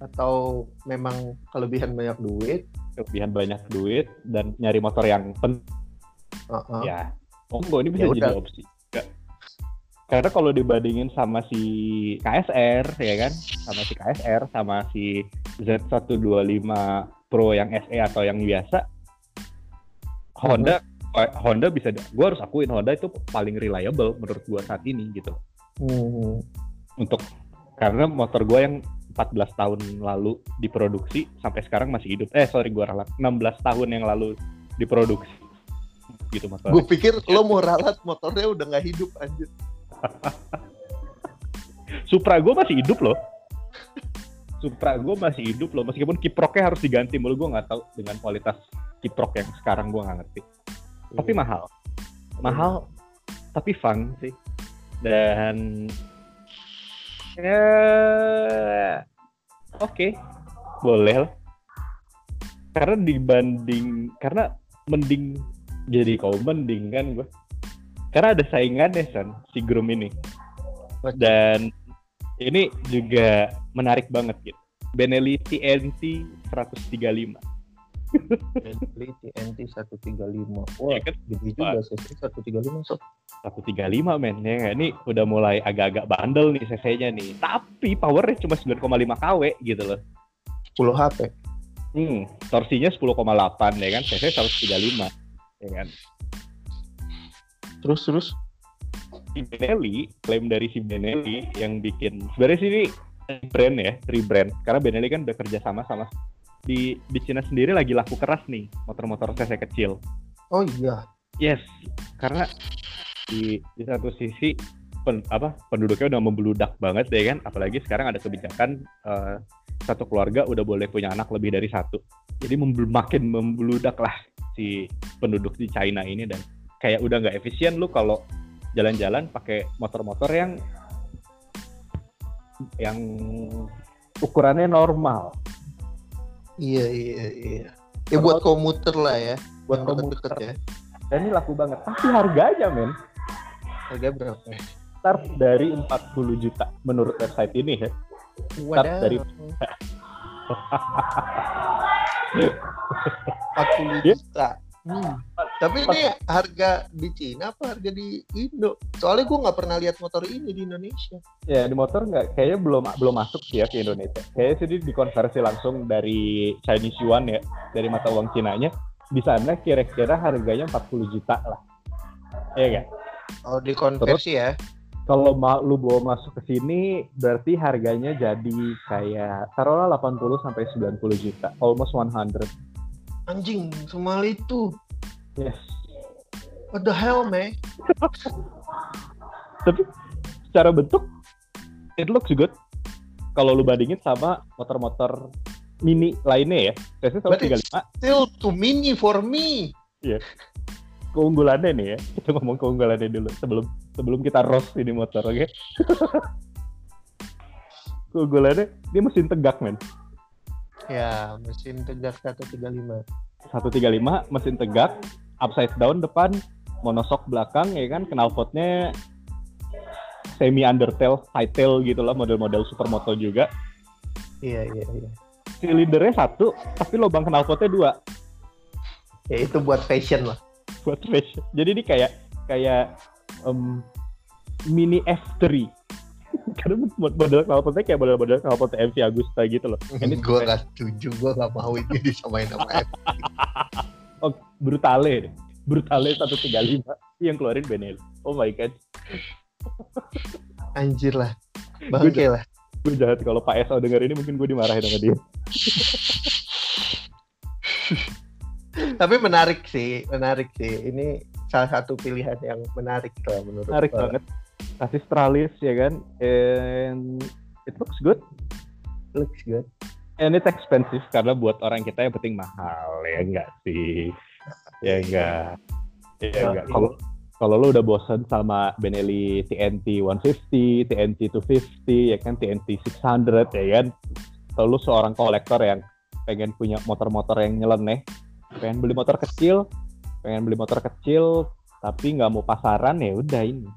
atau memang kelebihan banyak duit? Kelebihan banyak duit dan nyari motor yang pen uh-uh. ya. Oh enggak ini bisa Ya jadi udah. opsi. Karena kalau dibandingin sama si KSR ya kan? Sama si KSR sama si Z125 Pro yang SE atau yang biasa Honda Honda bisa gue harus akuin Honda itu paling reliable menurut gue saat ini gitu. Hmm. untuk karena motor gue yang 14 tahun lalu diproduksi sampai sekarang masih hidup. Eh sorry gue ralat. 16 tahun yang lalu diproduksi. Gitu motor. Gue pikir lo mau ralat motornya udah nggak hidup anjir. Supra gue masih hidup loh. Supra gue masih hidup loh, meskipun kiproknya harus diganti. Mulu gue nggak tahu dengan kualitas kiprok yang sekarang gue nggak ngerti. Tapi Iya. mahal, mahal, tapi fun sih. Dan ya oke, boleh lah. Karena dibanding, karena mending jadi kau mending kan gue. Karena ada saingannya San, si Groom ini. Dan ini juga menarik banget gitu. Benelli TNT 135. Bentley TNT 135. Wah, Ya kan? gede juga CC 135 sob. 135 men ya nggak? Ini udah mulai agak-agak bandel nih CC-nya nih. Tapi powernya cuma 9,5 kW gitu loh. 10 HP. Hmm, torsinya 10,8 ya kan, CC 135 ya kan. Terus terus Benelli, klaim dari si Benelli yang bikin sebenarnya sih ini brand ya, rebrand. Karena Benelli kan udah kerja sama sama di di Cina sendiri lagi laku keras nih motor-motor CC kecil. Oh iya. Yes, karena di di satu sisi pen, apa penduduknya udah membeludak banget ya kan, apalagi sekarang ada kebijakan eh, satu keluarga udah boleh punya anak lebih dari satu. Jadi membel- makin membeludak lah si penduduk di China ini dan kayak udah nggak efisien lu kalau jalan-jalan pakai motor-motor yang yang ukurannya normal Iya iya iya. Ya buat komuter lah ya. buat komuter. ya. Dan ini laku banget. Tapi harganya men Harga berapa? start dari 40 juta menurut website ini ya. Start dari 40 Ya. juta. Hmm. Tapi ini harga di Cina apa harga di Indo? Soalnya gue nggak pernah lihat motor ini di Indonesia. Ya di motor nggak kayaknya belum belum masuk sih ya ke Indonesia. Kayaknya sih dia dikonversi langsung dari Chinese yuan ya, dari mata uang Cinanya. Di sana kira-kira harganya 40 juta lah. Iya kan? Oh dikonversi ya? Kalau ma- lu bawa masuk ke sini berarti harganya jadi kayak taruhlah 80 sampai 90 juta, almost 100. Anjing, semua itu. Yes. What the hell, man? Tapi secara bentuk it looks good. Kalau lu bandingin sama motor-motor mini lainnya ya, biasanya sama Berarti- 35 Still too mini for me. keunggulannya nih ya. Kita ngomong keunggulannya dulu sebelum sebelum kita roast ini motor, oke? keunggulannya dia mesin tegak men. Ya, mesin tegak 135. 135 mesin tegak, upside down depan, monosok belakang ya kan, knalpotnya semi undertail, side tail gitu lah model-model supermoto juga. Iya, iya, iya. Silindernya satu, tapi lubang knalpotnya dua Ya itu buat fashion lah. buat fashion. Jadi ini kayak kayak em, mini F3. Karena model knalpotnya kayak model-model knalpot MV Agusta gitu loh. Ini gue gak setuju, gue gak mau ini disamain sama F. oh, Brutale deh. Brutale 135 yang keluarin Benelli. Oh my god. Anjir lah. Bangke lah. gue jahat kalau Pak SO denger ini mungkin gue dimarahin sama dia. Tapi menarik sih, menarik sih. Ini salah satu pilihan yang menarik lah menurut Menarik banget. Kasih stralis ya kan. And it looks good. Looks good. And it's expensive karena buat orang kita yang penting mahal ya enggak sih. Ya enggak. Ya enggak. Kalau kalau lu udah bosen sama Benelli TNT 150, TNT 250, ya kan TNT 600 ya kan. Kalau lu seorang kolektor yang pengen punya motor-motor yang nyeleneh, pengen beli motor kecil, pengen beli motor kecil tapi nggak mau pasaran ya udah ini.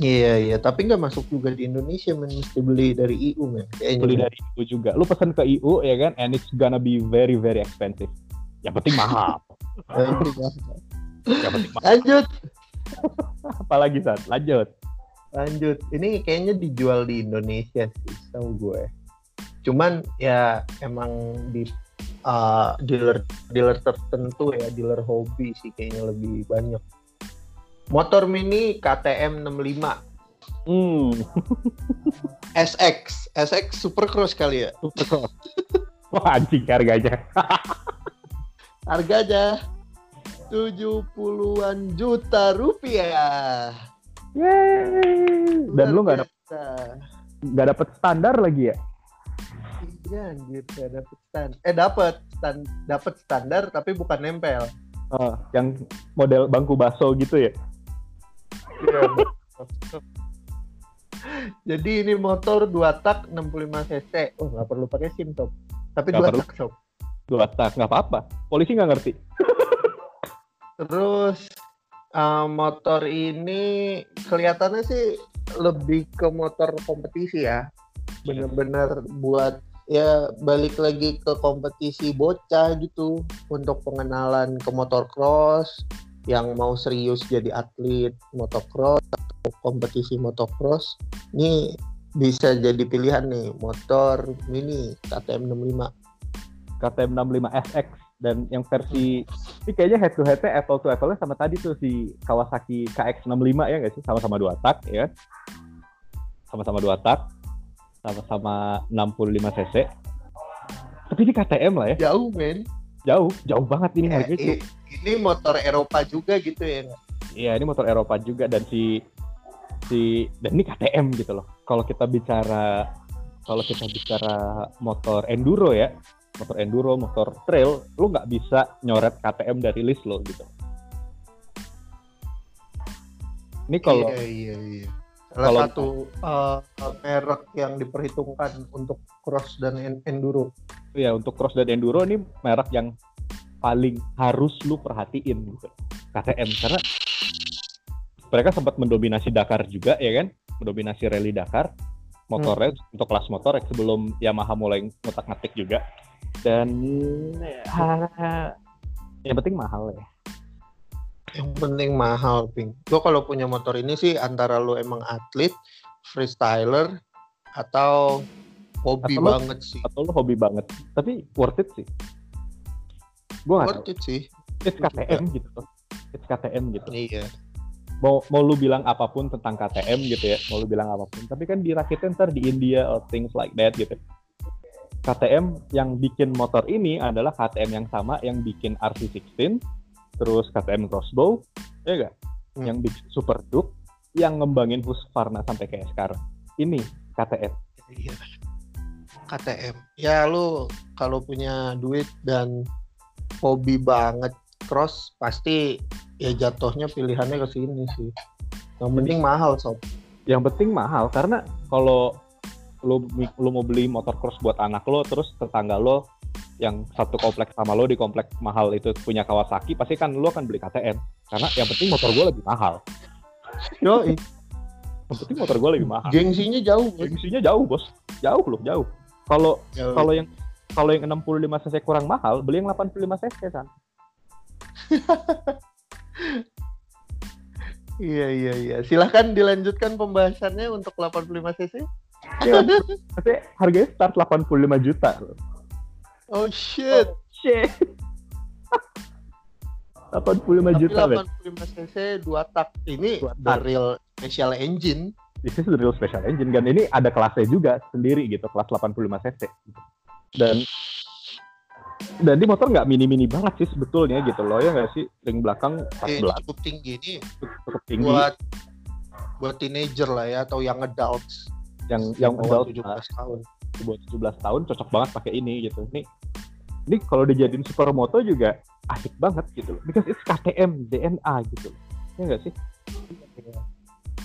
Iya, iya. Tapi nggak masuk juga di Indonesia, men. Mesti beli dari IU, men. Kayaknya. Beli dari IU juga. Lu pesen ke IU ya kan and it's gonna be very very expensive. Yang penting mahal. Anjir. Yang penting mahal. Lanjut. Apalagi saat lanjut. Lanjut. Ini kayaknya dijual di Indonesia sih, tahu gue. Cuman ya emang di uh, dealer dealer tertentu ya, dealer hobi sih kayaknya lebih banyak. Motor mini KTM 65 Hmm. SX, SX Supercross kali ya. Supercross. Wah anjing harganya. Harganya 70-an juta rupiah. Yeay. Dan lu nggak Luar dapet nggak dapet standar lagi ya Iya anjir, gak dapet stand. Eh dapet stand, dapet standar tapi bukan nempel. Oh, yang model bangku baso gitu ya Iya. Jadi ini motor 2 tak 65 cc. Oh nggak perlu pakai SIM sob. Tapi Nggak 2 perlu. tak sob. dua tak nggak apa-apa polisi nggak ngerti Terus eh, motor ini kelihatannya sih lebih ke motor kompetisi ya. Bener-bener buat ya balik lagi ke kompetisi bocah gitu untuk pengenalan ke motocross yang mau serius jadi atlet motocross atau kompetisi motocross. Ini bisa jadi pilihan nih motor mini KTM 65. KTM 65 SX dan yang versi ini kayaknya head to head apple to apple sama tadi tuh si Kawasaki KX65 ya nggak sih sama-sama dua tak ya sama-sama dua tak sama-sama 65 cc tapi ini KTM lah ya Jauh men. Jauh jauh banget ini Ya, harganya i- ini motor Eropa juga gitu ya. Iya, ini motor Eropa juga dan si si dan ini KTM gitu loh. Kalau kita bicara kalau kita bicara motor enduro ya, motor enduro, motor trail, lu nggak bisa nyoret KTM dari list lo gitu. Ini kalau Iya iya iya. Salah kalau- satu uh, merek yang diperhitungkan untuk cross dan en- enduro. ya untuk cross dan enduro ini merek yang paling harus lu perhatiin gitu. KTM karena mereka sempat mendominasi Dakar juga ya kan, mendominasi rally Dakar motornya untuk kelas motor sebelum Yamaha mulai ngotak-ngatik juga dan ya, yang penting mahal ya. Yang penting mahal, Ping. Gue kalau punya motor ini sih antara lu emang atlet, freestyler, atau hobi Atau banget sih. Atau lu hobi banget, tapi worth it sih. Gua nggak tahu. Worth it sih. It's KTM gitu. It's KTM gitu. Iya. mau mau lu bilang apa pun tentang KTM gitu ya, mau lu bilang apa pun, tapi kan dirakitin ntar di India or things like that gitu. KTM yang bikin motor ini adalah KTM yang sama yang bikin RC16, terus KTM Crossbow, ya enggak? Hmm. Yang bikin Super Duke, yang ngembangin Husqvarna sampai kayak sekarang. Ini KTM. Iya. KTM. Ya lu kalau punya duit dan hobi banget cross pasti ya jatuhnya pilihannya ke sini sih. Yang penting mahal sob. Yang penting mahal karena kalau lu lu mau beli motor cross buat anak lo, terus tetangga lo yang satu kompleks sama lo di kompleks mahal itu punya Kawasaki, pasti kan lo akan beli KTM. Karena yang penting motor gue lebih mahal. Yo, Yang penting motor gue lebih mahal. gengsinya jauh. Bos. Gengsinya jauh bos, jauh loh jauh. Kalau Jauh. kalau yang kalau yang 65 cc kurang mahal, beli yang 85 cc kan. Iya iya iya. Silahkan dilanjutkan pembahasannya untuk 85 cc. Ya, Tapi harganya start 85 juta. Oh shit. Shit. 85 Tapi juta, men. 85 cc dua tak ini Dua tak. real special engine. This is the real special engine kan? Ini ada kelasnya juga sendiri gitu kelas 85 cc gitu. dan dan di motor nggak mini mini banget sih sebetulnya gitu loh ya nggak sih? Ring belakang Eh, 14 cukup tinggi ini. Cukup tinggi. Buat buat teenager lah ya atau young adults. Yang yang adult 17 ah, tahun. buat 17 tahun cocok banget pakai ini gitu. Ini ini kalau dijadiin supermoto juga asik banget gitu loh. Because it's KTM DNA gitu loh. Ya nggak sih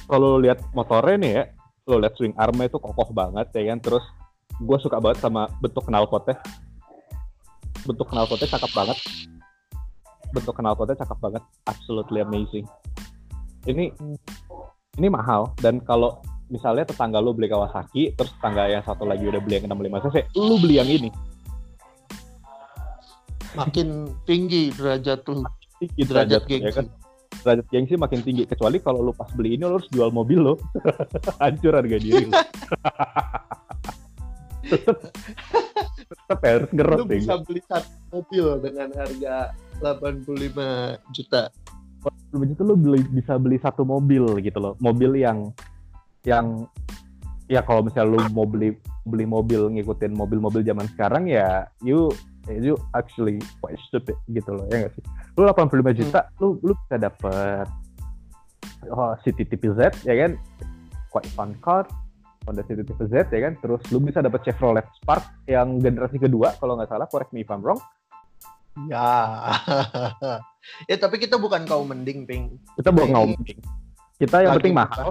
kalau lu lihat motornya nih ya lo lihat swing armnya itu kokoh banget ya kan? Terus gue suka banget sama bentuk knalpotnya. Bentuk knalpotnya cakep banget. Bentuk knalpotnya cakep banget. Absolutely amazing. Ini ini mahal. Dan kalau misalnya tetangga lu beli Kawasaki terus tetangga yang satu lagi udah beli yang 65 cc lu beli yang ini. Makin tinggi derajat lu, tinggi derajat derajat ya gengsi. kan derajat gengsi makin tinggi. Kecuali kalau lu pas beli ini lu harus jual mobil lo hancur harga diri tetep tetep ya, harus ngerot Lu deh bisa beli satu mobil dengan harga 85 juta. belum itu lu beli, bisa beli satu mobil gitu loh. Mobil yang yang ya kalau misalnya lu mau beli beli mobil ngikutin mobil-mobil zaman sekarang ya you you actually quite stupid gitu loh ya nggak sih lu 85 juta lu lu bisa dapet oh, City TPZ ya kan quite fun car Honda City Tipe Z ya kan. Terus lu bisa dapat Chevrolet Spark yang generasi kedua kalau nggak salah, correct me if I'm wrong. Ya. ya tapi kita bukan kaum mending, Ping. Kita bukan ini ngomong. Kita yang penting mahal.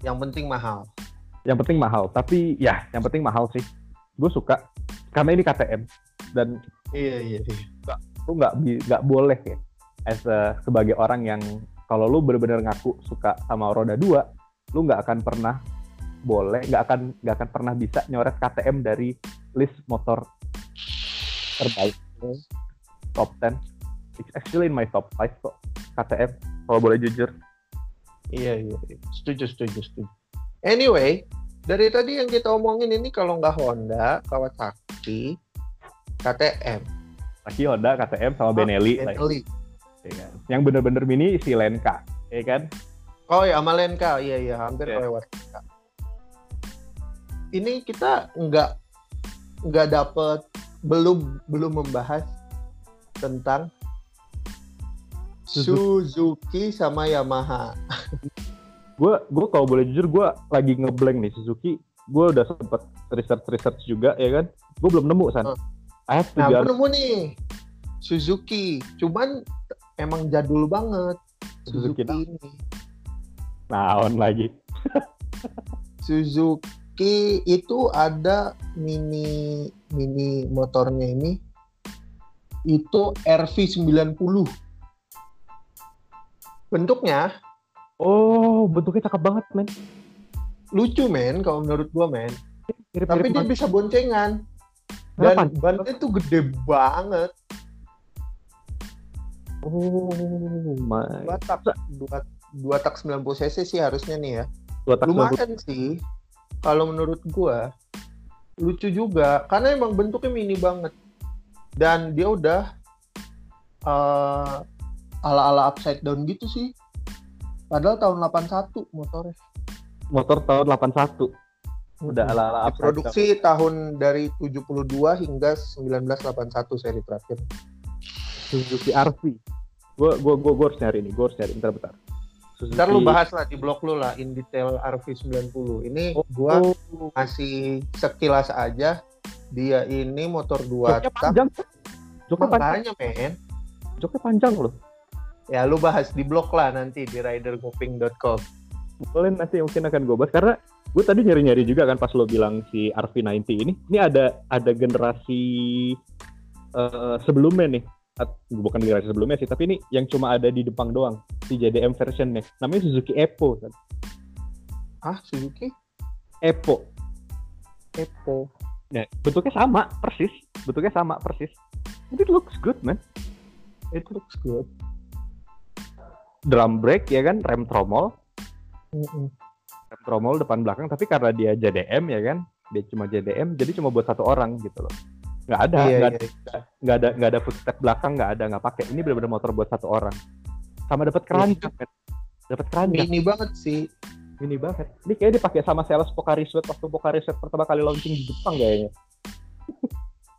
Yang penting mahal. Yang penting mahal. Tapi ya, yang penting mahal sih. Gue suka karena ini KTM dan Iya, iya, iya. lu nggak nggak boleh ya as a- sebagai orang yang kalau lu bener-bener ngaku suka sama roda dua lu nggak akan pernah boleh nggak akan nggak akan pernah bisa nyoret KTM dari list motor terbaik top 10 it's actually in my top 5 kok KTM kalau boleh jujur Iya, iya, iya. Setuju, setuju, setuju. Anyway, dari tadi yang kita omongin ini kalau nggak Honda, Kawasaki, KTM, lagi Honda KTM sama Benelli lah ya, Benelli. ya kan. yang bener-bener mini si Lenka ya kan Oh ya, sama Lenka. Iya, iya, hampir Iya. lewat. Ini kita nggak nggak dapet belum belum membahas tentang Suzuki sama Yamaha. gue gue kalau boleh jujur gue lagi ngeblank nih Suzuki gue udah sempet research research juga ya kan gue belum nemu san Oh. I have to Nah, aku honest, nemu nih Suzuki. Cuman emang jadul banget Suzuki Suzuki ini. naon lagi Suzuki itu ada mini mini motornya ini itu RV90. Bentuknya oh bentuknya cakep banget men lucu men kalau menurut gua men. mirip Tapi dia bisa boncengan. Kenapa? Dan bannya tuh gede banget. oh my Dua tak dua, dua tak 90 cc sih harusnya nih ya. dua tak Lumayan sih. Kalau menurut gua lucu juga karena emang bentuknya mini banget. Dan dia udah eh, ala-ala upside down gitu sih. Padahal tahun 81 motornya. motor tahun 81 udah ala ala Produksi tahun dari 72 hingga 1981 seri terakhir. Suzuki RV gue gue gue harus nyari ini gue harus nyari bentar bentar. Suzuki Ntar lu bahas lah di blog lu lah in detail RV90. Ini oh, gua oh, masih sekilas aja dia ini motor dua joknya tak. panjang joknya panjang. makanya men. Joknya panjang loh. Ya lu bahas di blog lah nanti di ridergoping.com boleh nanti mungkin akan gue bahas karena gue tadi nyari-nyari juga kan pas lo bilang si RV90 ini. Ini ada ada generasi eh, sebelumnya nih. At- bukan generasi sebelumnya sih tapi ini yang cuma ada di Jepang doang. Si JDM versionnya namanya Suzuki Epo kan? Ah Suzuki? Epo. Epo. Nah, bentuknya sama persis. Bentuknya sama persis. It looks good man. It looks good. Drum brake ya kan? Rem tromol. Mm-mm. rem tromol depan belakang tapi karena dia JDM ya kan? Dia cuma JDM jadi cuma buat satu orang gitu loh. Nggak ada iya, nggak iya. nggak ada nggak ada footstep belakang nggak ada nggak pakai. Ini benar-benar motor buat satu orang. Sama dapat keranjang men. dapat keranjang. Mini banget sih. Ini banget. Ini kayaknya dipakai sama sales Pocari Sweat waktu Pocari Sweat pertama kali launching di Jepang kayaknya.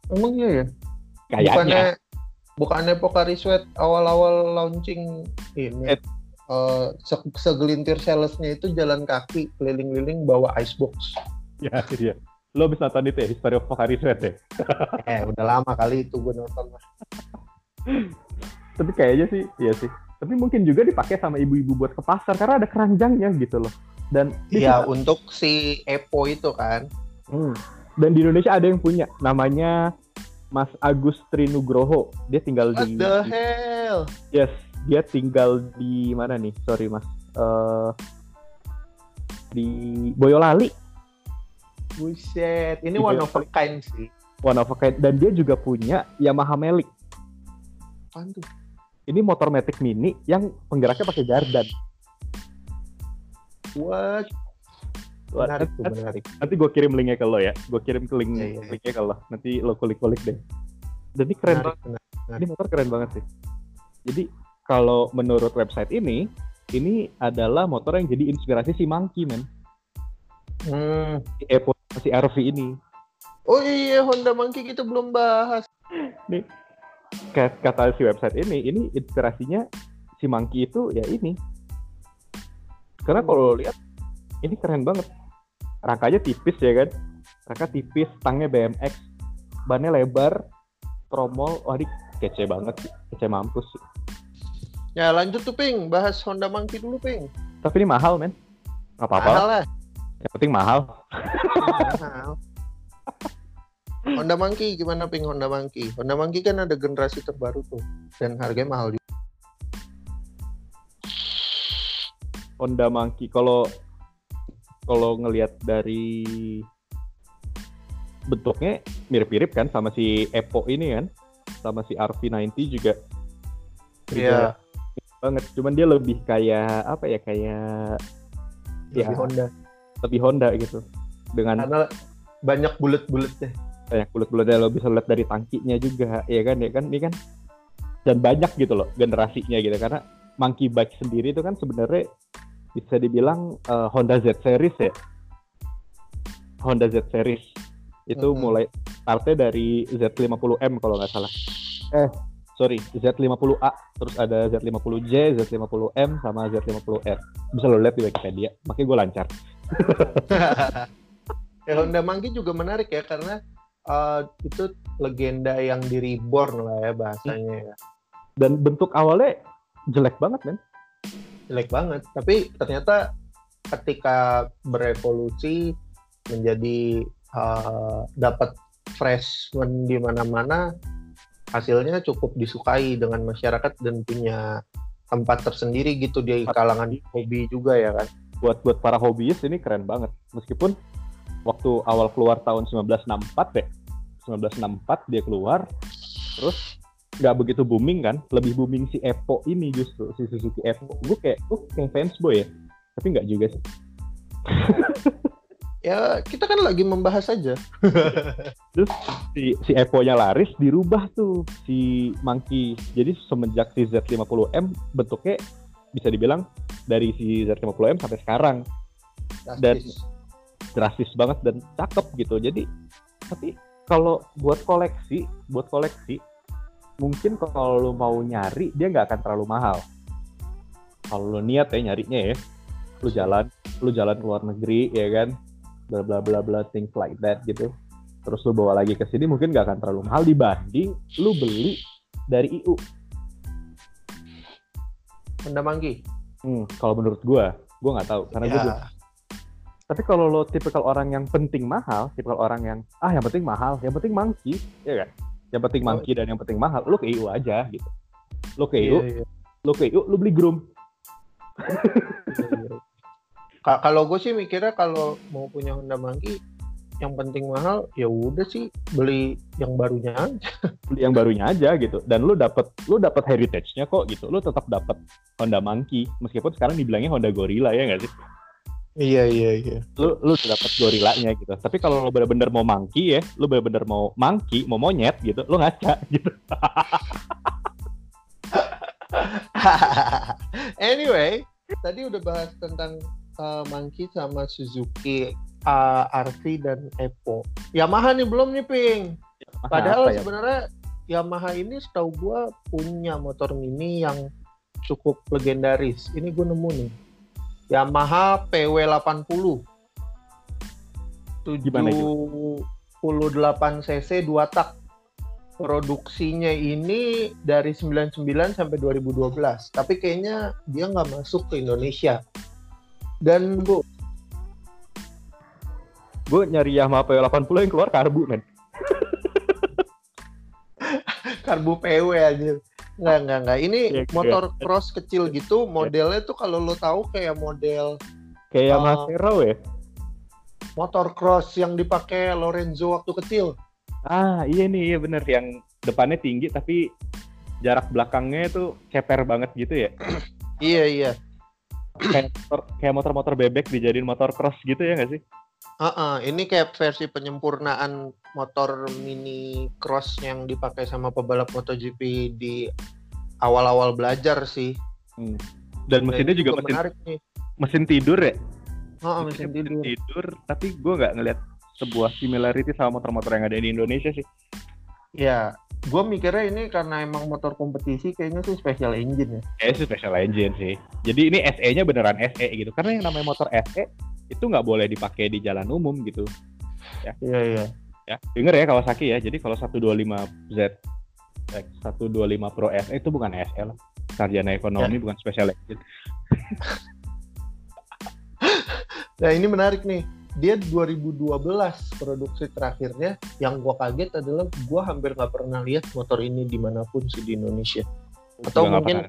Emang iya ya? Kayaknya. Bukannya bukannya Pocari Sweat awal-awal launching ini. Se- segelintir salesnya itu jalan kaki keliling-keliling bawa icebox. Ya iya lo bisa nonton itu ya History of Pocari Sweat ya? Eh udah lama kali itu gue nonton tapi kayaknya sih iya sih. Tapi mungkin juga dipakai sama ibu-ibu buat ke pasar karena ada keranjangnya gitu loh. Dan Iya untuk si Epo itu kan. Hmm. dan di Indonesia ada yang punya namanya Mas Agus Trinugroho. Dia tinggal what di the hell? Yes dia tinggal di mana nih sorry mas Eh di Boyolali Buset, ini Di one of a kind sih. one of a kind. dan dia juga punya Yamaha Melic Apaan tuh? ini motor matic mini yang penggeraknya pakai gardan What? Menarik tuh, nanti, menarik. nanti gue kirim linknya ke lo ya gue kirim ke link iya, iya. linknya ke lo nanti lo kulik-kulik deh dan ini keren Menarik, banget menarik. ini motor keren banget sih jadi kalau menurut website ini ini adalah motor yang jadi inspirasi si Monkey man Hmm. si Epo si RV ini. Oh iya, Honda Monkey kita belum bahas. Kat- kata si website ini ini inspirasinya si Monkey itu ya ini. Karena kalau lihat ini keren banget. Rangkanya tipis ya kan? Rangka tipis stangnya BMX bannya lebar tromol. Wah ini kece banget sih kece mampus sih Ya lanjut tuh Ping, bahas Honda Monkey dulu Ping. tapi ini mahal men nggak apa-apa Mahal lah. yang penting mahal Mahal. Honda Monkey gimana Ping Honda Monkey? Honda Monkey kan ada generasi terbaru tuh dan harganya mahal juga. Honda Monkey kalau kalau ngelihat dari bentuknya mirip-mirip kan sama si Epo ini kan sama si RV90 juga Iya, banget cuman dia lebih kayak apa ya kayak lebih Ya. Honda. lebih Honda gitu dengan Karena banyak bulat-bulatnya. banyak bulat-bulatnya lo bisa lihat dari tangkinya juga ya kan ya kan ini kan dan banyak gitu loh generasinya gitu karena monkey bike sendiri itu kan sebenarnya bisa dibilang eh, Honda Z series ya Honda Z series itu Mhm. mulai startnya dari Z50M kalau nggak salah eh sorry Z50A. Terus ada Z50J Z50M sama Z50R. Bisa lo lihat di Wikipedia. Makanya gue lancar. Ya Honda Monkey juga menarik ya karena uh, itu legenda yang di reborn lah ya bahasanya ya. dan bentuk awalnya jelek banget men. Jelek banget. Tapi ternyata ketika berevolusi menjadi uh, dapat freshman di mana-mana hasilnya cukup disukai dengan masyarakat dan punya tempat tersendiri gitu di kalangan hobi juga ya kan? Buat buat para hobiis ini keren banget. Meskipun waktu awal keluar tahun 1964 ya 1964 dia keluar terus nggak begitu booming kan? Lebih booming si Epo ini justru si Suzuki Epo. Gue kayak gue kayak fans boy ya. Tapi nggak juga sih ya kita kan lagi membahas aja si si Epo-nya laris dirubah tuh si Monkey jadi semenjak si Z50M bentuknya bisa dibilang dari si Z50M sampai sekarang Dan- Drastis. drastis banget dan cakep gitu. Jadi tapi kalau buat koleksi, buat koleksi mungkin kalau lu mau nyari dia nggak akan terlalu mahal. Kalau lu niat ya nyarinya ya, lu jalan, lu jalan ke luar negeri ya kan, bla bla bla bla things like that gitu. Terus lu bawa lagi ke sini mungkin nggak akan terlalu mahal dibanding lu beli dari IU. Honda Monkey Hmm, kalau menurut gua, gua nggak tahu karena gua ya, belum Tapi kalau lo tipikal orang yang penting mahal, tipikal orang yang ah yang penting mahal, yang penting monkey, ya kan? Yang penting Oh. monkey dan yang penting mahal, lo ke IU aja gitu. Lo ke iya, IU, iya. lo ke IU, lo beli groom. Ka- kalau gue sih mikirnya kalau mau punya Honda Monkey yang penting mahal ya udah sih beli yang barunya aja. Beli yang barunya aja gitu. Dan lo dapet lo dapet heritage-nya kok gitu. Lo tetap dapet Honda Monkey meskipun sekarang dibilangnya Honda Gorilla ya nggak sih? Iya iya iya. Lo lo dapet gorillanya gitu. Tapi kalau lo bener-bener mau monkey ya, lo bener-bener mau monkey, mau monyet gitu, lo ngaca gitu. anyway, tadi udah bahas tentang uh, Monkey sama Suzuki uh, RV dan Evo. Yamaha nih belum nih Ping. Padahal Apa ya? sebenarnya Yamaha ini setahu gua punya motor mini yang cukup legendaris. Ini gue nemu nih. Yamaha PW80. Gimana 78 cc 2 tak. Produksinya ini dari 99 sampai 2012. Tapi kayaknya dia nggak masuk ke Indonesia. Dan bu, gue nyari Yamaha P80 yang keluar karbu men. karbu PW aja. Nggak, nggak, nggak. Ini Iya, motor cross kecil gitu. Modelnya tuh kalau lo tahu kayak model Kayak Oh. Yamaha Zero ya. motor cross yang dipakai Lorenzo waktu kecil. Ah iya nih iya bener yang depannya tinggi tapi jarak belakangnya itu ceper banget gitu ya. Iya, iya. Kayak motor kayak motor-motor bebek dijadiin motor cross gitu ya nggak sih? Heeh, ini kayak versi penyempurnaan motor mini cross yang dipakai sama pebalap MotoGP di awal-awal belajar sih. Hmm. Dan mesinnya ini juga mesin menarik nih. mesin tidur ya. Heeh, mesin tidur. tidur tapi gue nggak ngeliat sebuah similarity sama motor-motor yang ada di Indonesia sih. Ya, gue mikirnya ini karena emang motor kompetisi kayaknya sih special engine ya. Kayaknya sih special engine sih. Jadi ini SE-nya beneran SE gitu. Karena yang namanya motor SE itu nggak boleh dipakai di jalan umum gitu Iya iya. ya denger ya Kawasaki ya jadi kalau 125Z X 125 Pro SE itu bukan SE lah sarjana ekonomi bukan special engine Nah ini menarik nih. Dia 2012 produksi terakhirnya. Yang gua kaget adalah gua hampir nggak pernah lihat motor ini di mana pun sih di Indonesia. Atau Juga mungkin-.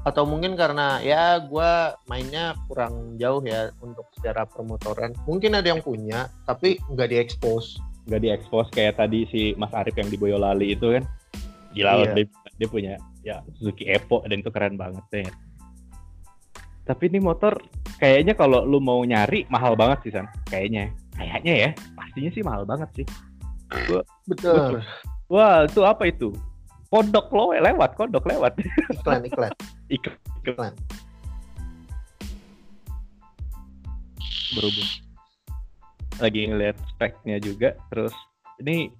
Atau mungkin karena ya gua mainnya kurang jauh ya untuk secara permotoran. Mungkin ada yang punya tapi nggak diekspos. nggak diekspos kayak tadi si Mas Arif yang di Boyolali itu kan gila Iya. dia, dia punya ya Suzuki Evo dan itu keren banget deh tapi ini motor kayaknya kalau lu mau nyari mahal banget sih San. Kayaknya. Kayaknya ya. Pastinya sih mahal banget sih. Betul. wah itu apa itu? Kodok lo lewat kodok lewat. Iklan iklan. iklan. Iklan. Berhubung. Lagi ngeliat speknya juga terus ini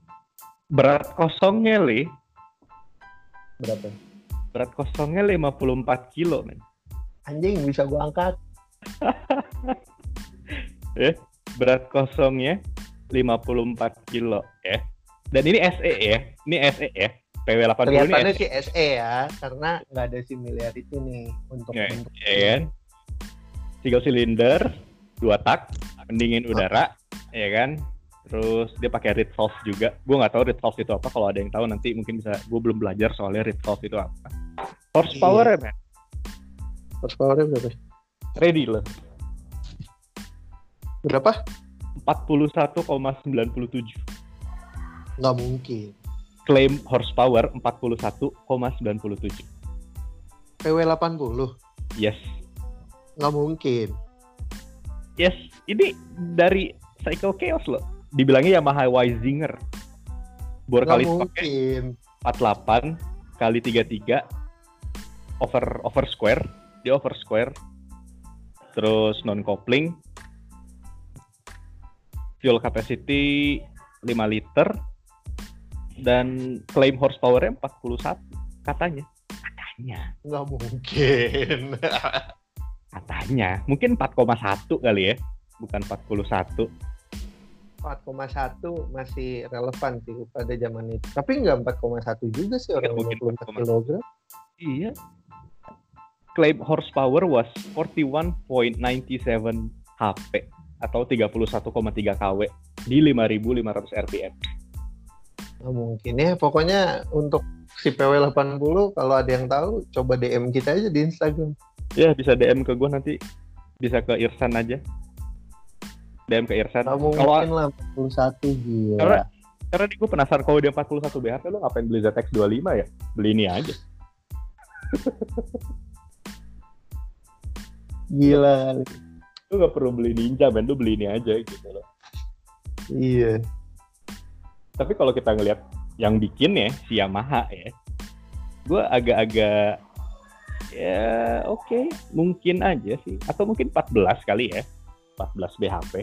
berat kosongnya li Berapa? berat kosongnya 54 kilo men. Anjing bisa gua angkat. berat kosongnya 54 kilo ya. Dan ini SE ya. Ini SE ya. PW 80 ini SE sih SE ya, karena nggak ada similarity nih untuk ya, untuk ya kan? Single silinder dua tak pendingin udara ya kan? Terus dia pakai reed valve juga. Gue nggak tahu reed valve itu apa. Kalau ada yang tahu nanti mungkin bisa gue belum belajar soalnya reed valve itu apa. Horsepower ya man horsepower berapa? Ready loh. Berapa? 41,97 Nggak mungkin. claim horsepower 41,97 PW 80 yes. Nggak mungkin. yes ini dari Cycle Chaos loh. Dibilangnya Yamaha Weisinger. Bor kali mungkin. 48 kali 33 over over square. Dia over square terus non coupling fuel capacity 5 liter dan claim horsepower 41 katanya katanya Nggak mungkin. katanya mungkin 4,1 kali ya bukan 41 4,1 masih relevan sih pada zaman itu. Tapi nggak 4,1 juga sih orang Mungkin 54 4,1. kg. Iya. Claim horsepower was 41.97 HP atau 31,3 kW di 5.500 RPM. Nggak mungkin ya. Pokoknya untuk si PW 80 kalau ada yang tahu coba DM kita aja di Instagram. Ya bisa DM ke gue nanti, bisa ke Irsan aja. DM ke Irsan. Kalau mungkin lah 41 gila. Karena- karena gue penasaran kalau dia 41 BHP lo ngapain beli ZX25 ya? Beli ini aja. Gila kali. Lo gak perlu beli Ninja, men. Lo beli ini aja gitu loh. Iya. Tapi kalau kita ngelihat yang bikin ya si Yamaha ya, gue agak-agak ya oke mungkin aja sih atau mungkin 14 kali ya 14 BHP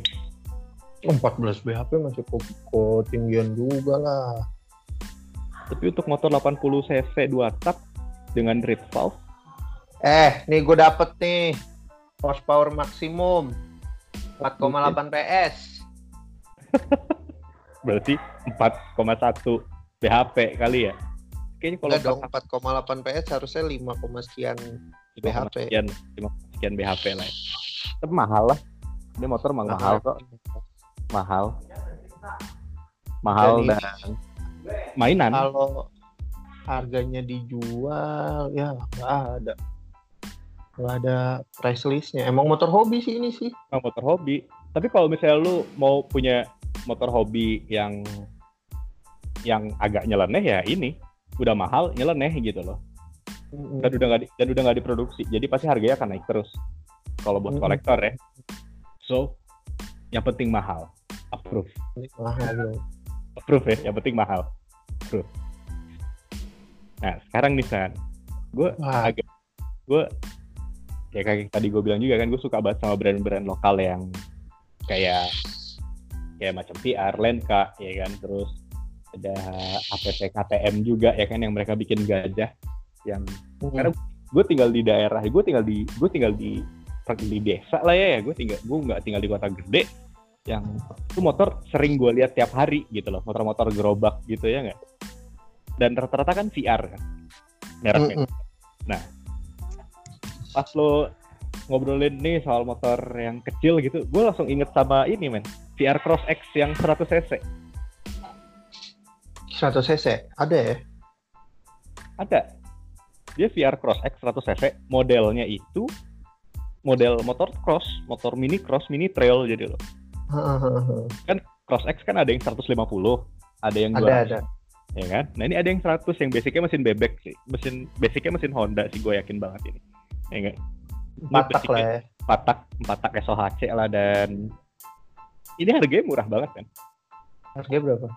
14 BHP masih kok ketinggian juga lah. tapi untuk motor 80 cc 2 tak dengan reed valve Eh, nih gue dapet nih horsepower maksimum 4,8 PS. berarti 4,1 BHP kali ya kayaknya kalau dong, 4,8 PS harusnya 5, sekian 5, BHP. sekian 5, sekian BHP lah ya. tapi mahal lah ini motor emang mahal kok mahal mahal Dan dan mainan Kalau harganya dijual ya nggak ada. Nggak ada price listnya. Emang motor hobi sih ini sih. Emang motor hobi. Tapi kalau misalnya lu mau punya motor hobi yang yang agak nyeleneh ya ini udah mahal nyeleneh gitu loh. Dan udah nggak di- dan udah nggak diproduksi. Jadi pasti harganya akan naik terus. Kalau buat kolektor ya. So yang penting mahal. Approve. Mahal loh. Approve ya. Yang penting mahal. Approve. Nah sekarang nih San, gue agak gue ya kayak tadi gue bilang juga kan gue suka banget sama brand-brand lokal yang kayak kayak macam PR, Lenka ya kan? Terus ada APP KTM juga ya kan? Yang mereka bikin gajah yang Mm. Karena gue tinggal di daerah gue tinggal di gue tinggal di di desa lah ya, gue tinggal gue nggak tinggal di kota gede. Yang itu motor sering gue lihat tiap hari gitu loh motor-motor gerobak gitu ya nggak? Dan rata-rata kan VR kan mereknya Mm-mm. nah pas lo ngobrolin nih soal motor yang kecil gitu gue langsung inget sama ini men. VR Cross X yang 100 cc. 100 cc ada ya? Ada. Dia VR Cross X 100 cc. Modelnya itu model motor cross motor mini cross mini trail jadi loh Cross X kan ada yang 150 ada yang 200 ada ada. Ya kan? Nah ini ada yang 100 yang basicnya mesin bebek sih. Mesin basicnya mesin Honda sih gue yakin banget ini ya enggak patak lah ya. Empat tak empat tak SOHC lah dan ini harganya murah banget kan? Harganya berapa?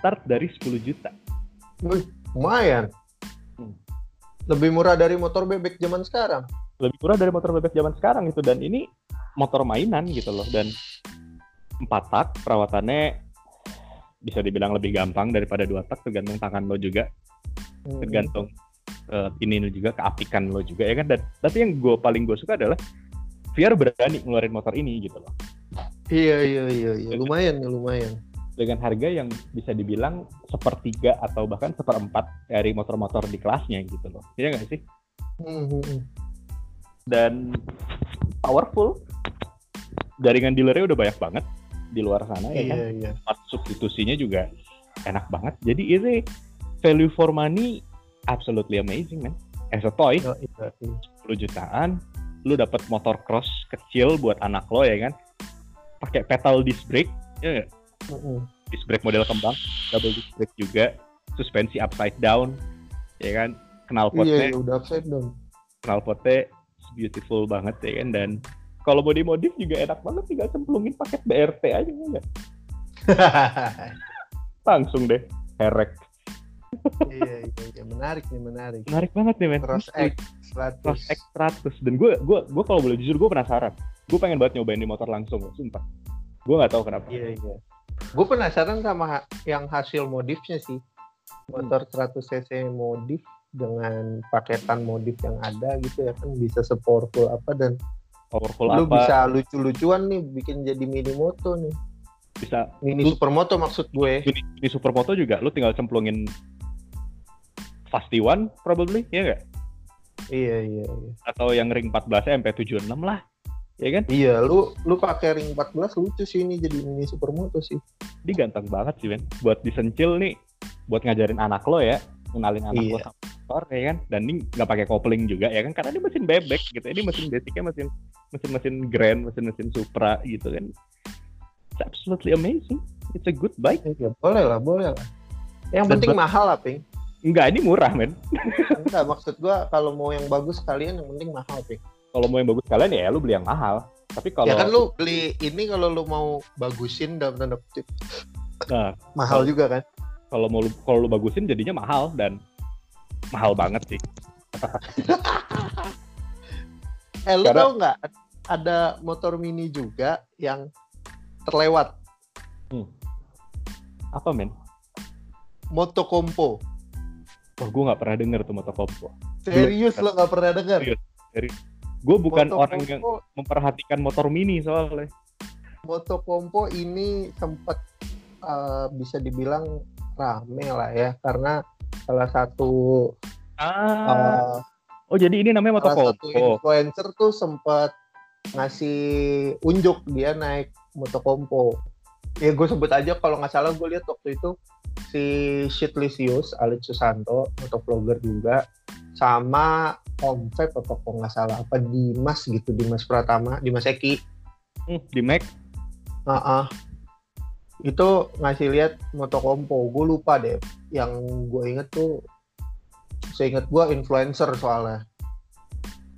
Start dari 10 juta. Wih, lumayan. Hmm. lebih murah dari motor bebek zaman sekarang. Lebih murah dari motor bebek zaman sekarang gitu dan ini motor mainan gitu loh. Dan empat tak perawatannya bisa dibilang lebih gampang daripada dua tak tergantung tangan lo juga. Hmm. tergantung eh, ini lo juga keapikan lo juga ya kan? Dan tapi yang gue paling gue suka adalah VR berani ngeluarin motor ini gitu loh. Iya iya iya iya. Lumayan ya lumayan. dengan harga yang bisa dibilang sepertiga atau bahkan seperempat dari motor-motor di kelasnya gitu loh. Iya nggak sih? Hmm, hmm, hmm. dan powerful. Jaringan dealernya udah banyak banget di luar sana ya kan? iya. Iya Part substitusinya juga enak banget. Jadi ini value for money absolutely amazing man as a toy Oh, iya. 10 jutaan lu dapat motor cross kecil buat anak lo ya kan pakai pedal disc brake ya nggak? Hmm, hmm. disc brake model kembang double disc brake juga suspensi upside down ya kan iya knalpotnya iya, udah upside down knalpotnya beautiful banget ya kan dan kalau mau dimodif juga enak banget tinggal cemplungin paket BRT aja ya nggak? langsung deh herek iya iya iya. Menarik nih menarik. Menarik banget nih men. Cross X 100 Cross X 100 dan gue gue gue kalau boleh jujur gue penasaran. Gue pengen banget nyobain di motor langsung sumpah. Gue nggak tahu kenapa. Iya iya. Gue penasaran sama ha- yang hasil modifnya sih. Motor 100 cc modif dengan paketan modif yang ada gitu ya kan bisa sepowerful apa dan powerful lu apa? bisa lucu-lucuan nih bikin jadi mini moto nih. Bisa. Mini Lu- supermoto maksud gue. Di, di supermoto juga lu tinggal cemplungin Fasti One probably ya nggak? Iya iya iya. Atau yang ring 14 MP76 lah ya kan? Iya lu lu pakai ring 14 lucu sih ini jadi mini supermoto sih. Dia ganteng banget sih men buat disencil nih buat ngajarin anak lo ya kenalin anak lo Iya. sama motor ya kan? Dan ini nggak pakai kopling juga ya kan? Karena ini mesin bebek gitu ini mesin basicnya mesin mesin mesin grand mesin mesin supra gitu kan. It's absolutely amazing. It's a good bike. Iya boleh lah boleh lah. Yang Dan penting mahal lah ping enggak ini murah men. Enggak maksud gua kalau mau yang bagus kalian yang penting mahal ping kalau mau yang bagus kalian ya lu beli yang mahal. Tapi kalau ya kan lu beli ini kalau lu mau bagusin dalam tanda kutip. Nah, mahal Kalau- juga kan? kalau mau kalau lu bagusin jadinya mahal dan mahal banget sih. Eh lu Karena- tau nggak ada motor mini juga yang terlewat? Apa men? Moto Wah gue nggak pernah denger tuh motokompo serius lo nggak pernah dengar Serius. gue bukan Moto orang yang memperhatikan motor mini soalnya. Moto Compo ini sempat eh, bisa dibilang rame lah ya karena salah satu ah. eh, oh jadi ini namanya salah satu motokompo influencer tuh sempat ngasih unjuk dia naik Moto Compo. Ya gue sebut aja kalau nggak salah gue lihat waktu itu si Shitlisius, Alit Susanto, motovlogger juga, sama Om Feb atau kalau nggak salah apa Dimas gitu, Dimas Pratama, Dimas Eki, Hmm, di Mac? Ah, ah. itu ngasih lihat motokompo gue lupa deh. Yang gue inget tuh seingat gue influencer soalnya.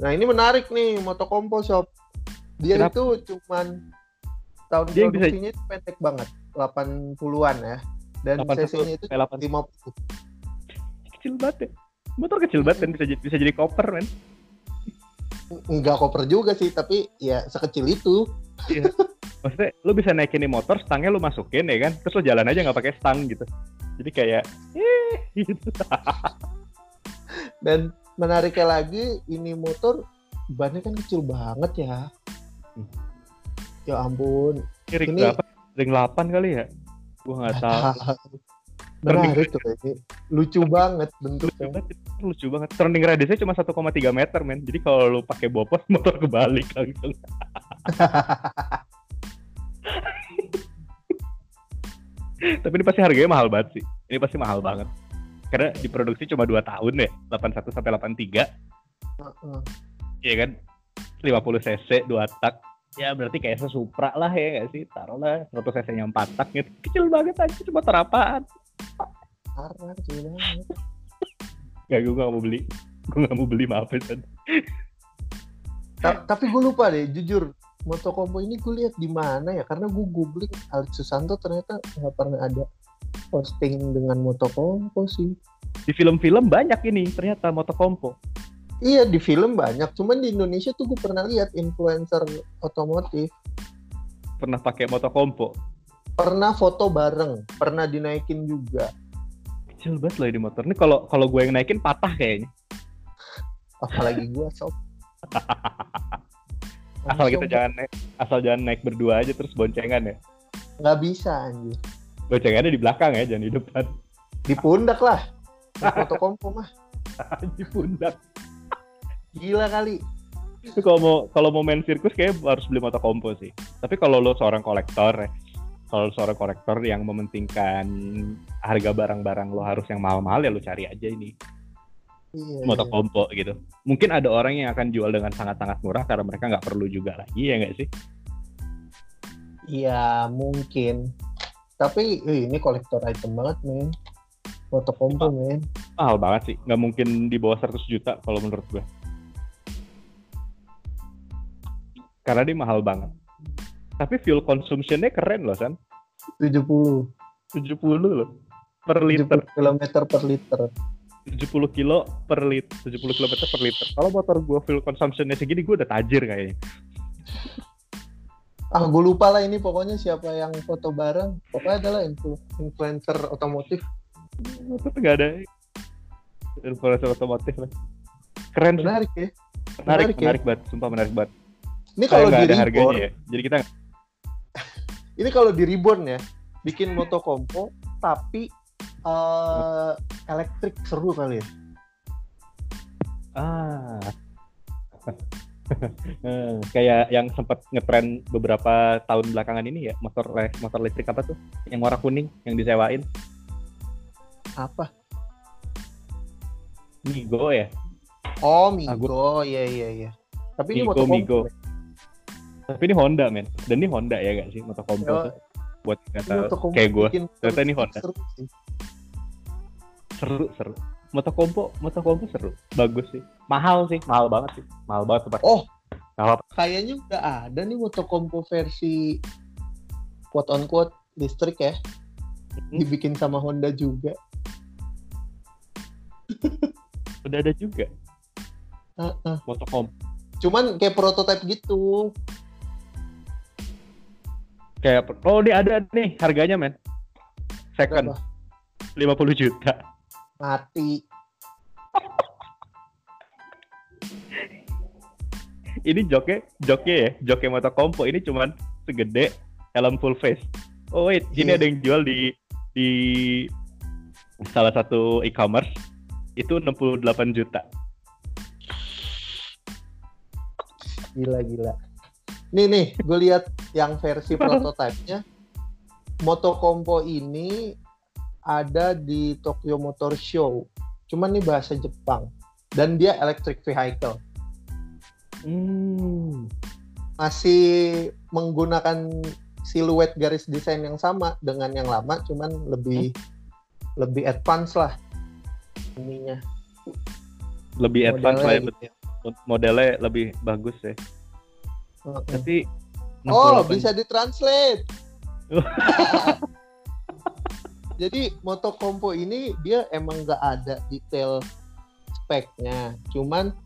Nah ini menarik nih motokompo shop dia Kenapa? itu cuman tahun Dia bisa- produksinya itu pendek banget 80-an ya. Dan 80, cc-nya itu eh, 80. 50 kecil banget ya. Motor kecil banget dan bisa jadi, bisa jadi koper men. Enggak koper juga sih tapi ya sekecil itu. Maksudnya lu bisa naikin nih motor stangnya lu masukin ya kan? Terus lu jalan aja nggak pakai stang gitu. Jadi kayak eh gitu. Dan menariknya lagi ini motor bannya kan kecil banget ya. Hmm. Ya ampun. Ini ring Ini- berapa? Ring 8 kali ya? Gua nggak tahu. Menarik tuh ini. Lucu banget lucu bentuknya. banget lucu banget turning radiusnya cuma 1,3 meter men jadi kalau lu pakai bopos motor kebalik langsung tapi ini pasti harganya mahal banget sih ini pasti mahal banget karena diproduksi cuma 2 tahun ya 81 sampai 83 Heeh. Iya kan 50 cc 2 tak ya berarti kayak Supra lah ya nggak sih taruhlah 100 cc nya 4 tak gitu kecil banget aja cuma terapaan Parah kecil banget. Gak, gue gak mau beli gue gak mau beli maaf ya. Ta- tapi gue lupa deh, jujur. Motokompo ini gue lihat di mana ya? Karena gue googling Alex Susanto ternyata nggak pernah ada posting dengan Motokompo sih. di film-film banyak ini ternyata motokompo Iya di film banyak, cuman di Indonesia tuh gue pernah lihat influencer otomotif. Pernah pakai motokompo pernah foto bareng, pernah dinaikin juga. kecil banget loh ini motor. Ini kalau kalau gue yang naikin patah kayaknya. Apalagi gue sob. asal kita jangan naik asal jangan naik berdua aja terus boncengan ya. Nggak bisa anjir. boncengannya di belakang ya jangan di depan. Di pundak lah. Di Motokompo mah. Di pundak gila kali. Itu kalau mau kalau mau main sirkus kayak harus beli motokompo sih tapi kalau lo seorang kolektor ya kalau seorang kolektor yang mementingkan harga barang-barang lo harus yang mahal-mahal ya lo cari aja ini Iya, iya. motokompo gitu mungkin ada orang yang akan jual dengan sangat-sangat murah karena mereka nggak perlu juga lagi ya nggak sih Iya mungkin. Tapi eh, ini kolektor item banget men. Motokompo men. mahal banget sih nggak mungkin di bawah 100 juta kalau menurut gue karena dia mahal banget tapi fuel consumption-nya keren loh San 70 70 loh per 70 liter km per liter. 70 kilo per liter 70 km per liter kalau motor gue fuel consumption-nya segini gue udah tajir kayaknya Ah gue lupa lah ini pokoknya siapa yang foto bareng. Pokoknya adalah influ- influencer otomotif. tapi nggak ada influencer otomotif lah keren. Menarik ya. menarik menarik ya. menarik banget sumpah menarik banget Ini Kayak kalau di ada reborn, harganya ya jadi kita ini kalau di reborn ya, bikin motokompo tapi eh elektrik seru kali ya. Ah. Eh, kayak yang sempat ngetren beberapa tahun belakangan ini ya motor le- motor listrik apa tuh yang warna kuning yang disewain Apa? Migo ya Oh Migo, iya iya iya. Tapi ini Migo, motokompo. Tapi ini Honda men dan ini Honda ya gak sih motor kompo tuh buat motokompo kayak gue ternyata ini Honda. seru sih. seru seru motor kompo motor kompo seru bagus sih mahal sih mahal banget sih mahal banget tuh Pak. Oh, apa-apa. kayaknya udah ada nih motokompo versi quote on quote listrik ya. Hmm. Dibikin sama Honda juga. udah ada juga Heeh. motor kompo Cuman kayak prototype gitu. Kayak oh ini ada nih harganya men second Berapa? 50 juta Mati. ini joknya joknya ya joknya motor kompo ini cuman segede helm full face oh wait ini Iya. ada yang jual di di salah satu e-commerce itu 68 juta Gila gila. Nih nih, gue lihat yang versi prototipenya. Motokompo ini ada di Tokyo Motor Show. Cuman nih bahasa Jepang. Dan dia electric vehicle. hmm. Masih menggunakan siluet garis desain yang sama dengan yang lama, cuman lebih lebih advance lah ininya. lebih advance lah ya Modelnya betul. modelnya lebih bagus ya Tapi Oh, 68 bisa ditranslate. Jadi Motokompo ini dia emang nggak ada detail speknya. Cuman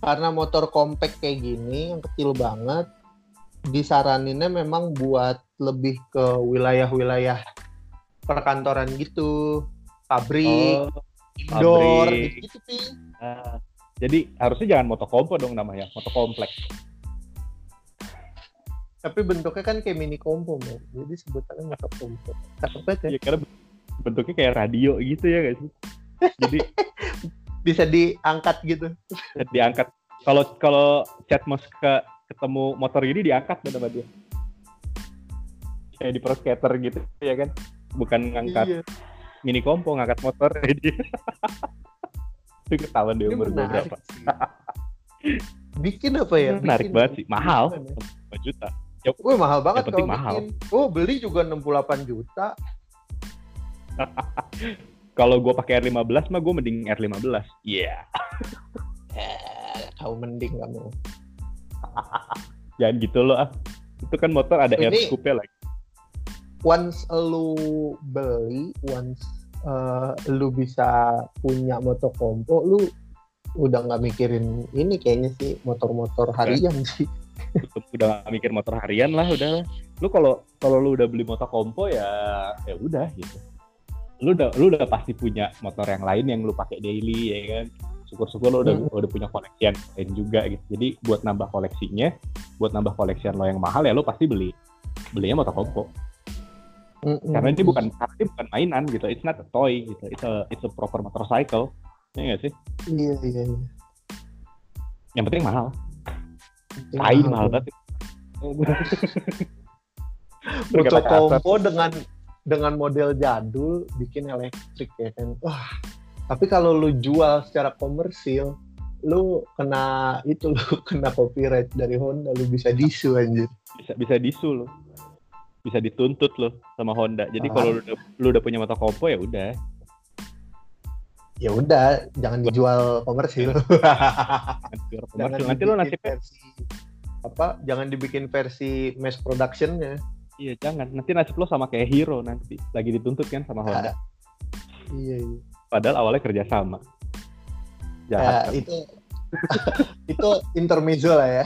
karena motor compact kayak gini yang kecil banget, disaraninnya memang buat lebih ke wilayah-wilayah perkantoran gitu, pabrik, oh, indoor, pabrik. gitu-gitu Pi. ah. Jadi harusnya jangan moto kompo dong namanya, moto kompleks. Tapi bentuknya kan kayak mini kompo, men. Jadi sebutannya motor kompo. Cakep banget ya. Iya karena bentuknya kayak radio gitu ya guys. Jadi Bisa diangkat gitu. diangkat. Kalau kalau chat mos ke ketemu motor ini diangkat sama dia. Kayak di pro skater gitu ya kan. Bukan ngangkat Iya. mini kompo, ngangkat motor jadi. Itu ketahuan di Ini umur gue menarik berapa. sih. Bikin apa ya? Menarik Bikin- banget sih. Mahal. Gimana? 5 juta. Wih mahal banget kalau mahal. bikin. Oh beli juga 68 juta. Kalau gue pakai R15 mah gue mending R15. Iya. Eh, kau mending kamu. Jangan gitu loh ah. Itu kan motor ada air Ini- scoop-nya lagi. Once lu beli, once eh, lu bisa punya motor kompo, lu udah nggak mikirin ini kayaknya sih motor-motor harian sih. Udah gak mikir motor harian lah udah lu kalau kalau lu udah beli motor kompo ya ya udah gitu. Lu udah lu udah pasti punya motor yang lain yang lu pakai daily ya kan? Syukur-syukur lu udah Hmm. udah punya koleksian lain juga gitu. Jadi buat nambah koleksinya buat nambah koleksian lo yang mahal ya lu pasti beli belinya motor kompo. Mm-mm. karena ini bukan karena ini bukan mainan gitu. It's not a toy gitu. It's a it's a proper motorcycle. Ya nggak sih? Iya iya. iya. yang penting mahal tai mahal banget kasar. kompo dengan dengan model jadul bikin elektrik ya kan. Wah. Tapi kalau lu jual secara komersil, lu kena itu lu kena copyright dari Honda, lu bisa disu anjir. bisa bisa disu lo bisa dituntut lo sama Honda jadi Ah. kalau lu udah, lu udah punya motor kompo ya udah Ya udah, jangan dijual komersil. nanti komersil. nanti lo nasibnya versi apa? Jangan dibikin versi mass productionnya. iya jangan nanti nasib lo sama kayak Hero nanti lagi dituntut kan sama Honda Iya, iya. padahal awalnya kerja sama Ya, kan? itu itu intermezzo lah ya.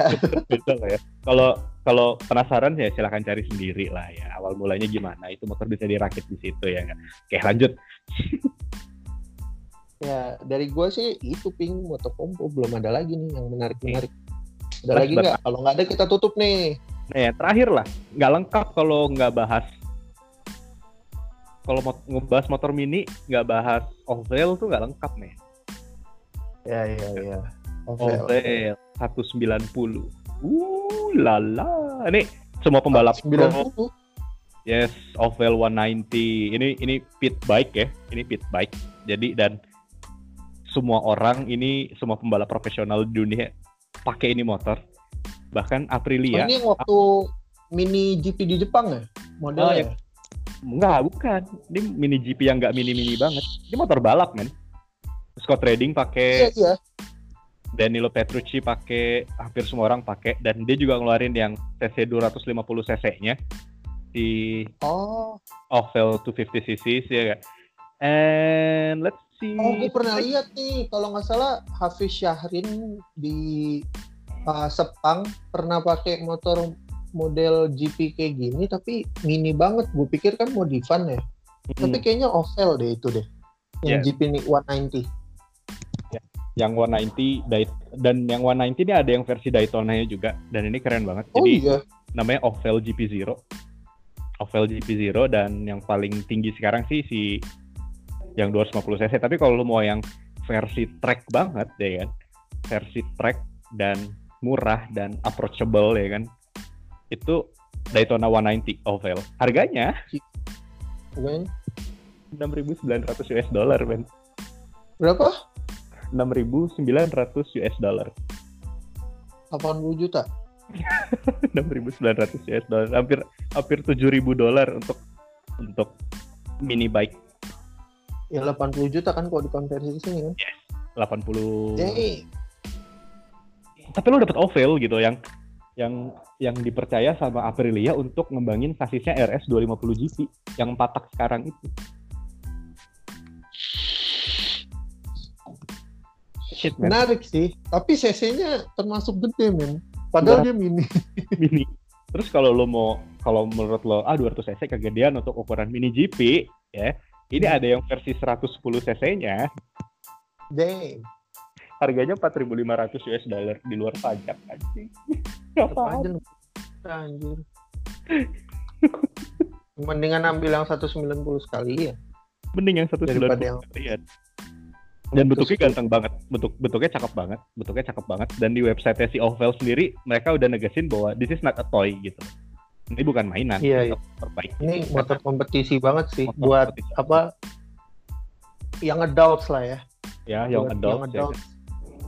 Lah ya kalau kalau penasaran ya silahkan cari sendiri lah ya awal mulanya gimana itu motor bisa dirakit di situ ya kan oke lanjut Ya, dari gua sih itu ping motor kompo belum ada lagi nih yang menarik-menarik. Ada Terus lagi nggak? Kalau nggak ada kita tutup nih. nah ya terakhir lah nggak lengkap kalau nggak bahas kalau mau ngebahas motor mini nggak bahas oval tuh nggak lengkap nih Ya, ya, ya. Oke. Oval 190. Uh lala. Ini semua pembalap pro. 90. Yes, Oval 190. Ini ini pit bike ya. Ini pit bike. Jadi dan semua orang ini semua pembalap profesional di dunia pakai ini motor. Bahkan Oh, Aprilia ini yang waktu mini GP di Jepang ya? Modelnya. Oh, ya. enggak, bukan. Ini mini GP yang enggak mini-mini banget. Ini motor balap, men. Scott Trading Iya, pakai, iya. Danilo Petrucci pakai, hampir semua orang pakai dan dia juga ngeluarin yang cc 250 cc-nya di Oh, Oval 250 cc ya. And let's see. oh gue pernah lihat nih. Kalau nggak salah Hafiz Syahrin di uh, Sepang pernah pakai motor model GP kayak gini, tapi mini banget. Gue pikir kan modifan ya. Tapi Hmm, kayaknya oval deh itu deh. Yang Yeah. GP nih 190. yang 190 Dayt- dan yang 190 ini ada yang versi Daytona-nya juga dan ini keren banget. Oh Jadi iya. namanya Oval GP0. Oval GP0 dan yang paling tinggi sekarang sih si yang 250 cc. Tapi kalau lu mau yang versi track banget ya kan, versi track dan murah dan approachable ya kan, itu Daytona 190 Oval. Harganya Bukan? 6.900 US dollar, men. Berapa? 6.900 US dollar. 80 juta. 6.900 US dollar. Hampir hampir 7.000 dolar untuk untuk mini bike Ya 80 juta kan kalau dikonversi ke sini kan. 80. Jadi Tapi lo dapet oval gitu yang yang yang dipercaya sama Aprilia untuk ngembangin sasisnya RS 250 GT yang empat tak sekarang itu. Shit man, menarik sih. Tapi CC-nya termasuk gede men. Padahal dia mini. mini. Terus kalau lo mau kalau menurut lo ah 200 cc kegedean untuk ukuran mini GP ya. Ini ada yang versi 110 cc-nya Dang. harganya 4.500 US dollar di luar pajak anjing. Aja anjir. Mendingan ambil yang 190 sekali ya. Mending yang 190 Daripada yang- sekalian. Dan Terus bentuknya ganteng banget, bentuk bentuknya cakep banget, bentuknya cakep banget. Dan di website si Ovel sendiri mereka udah negesin bahwa this is not a toy gitu. Ini bukan mainan, Iya, ini terbaik. Ini motor kompetisi banget sih Motor buat kompetisi. apa? Yang adults lah ya. Ya, yang Buat adult, yang ya. adults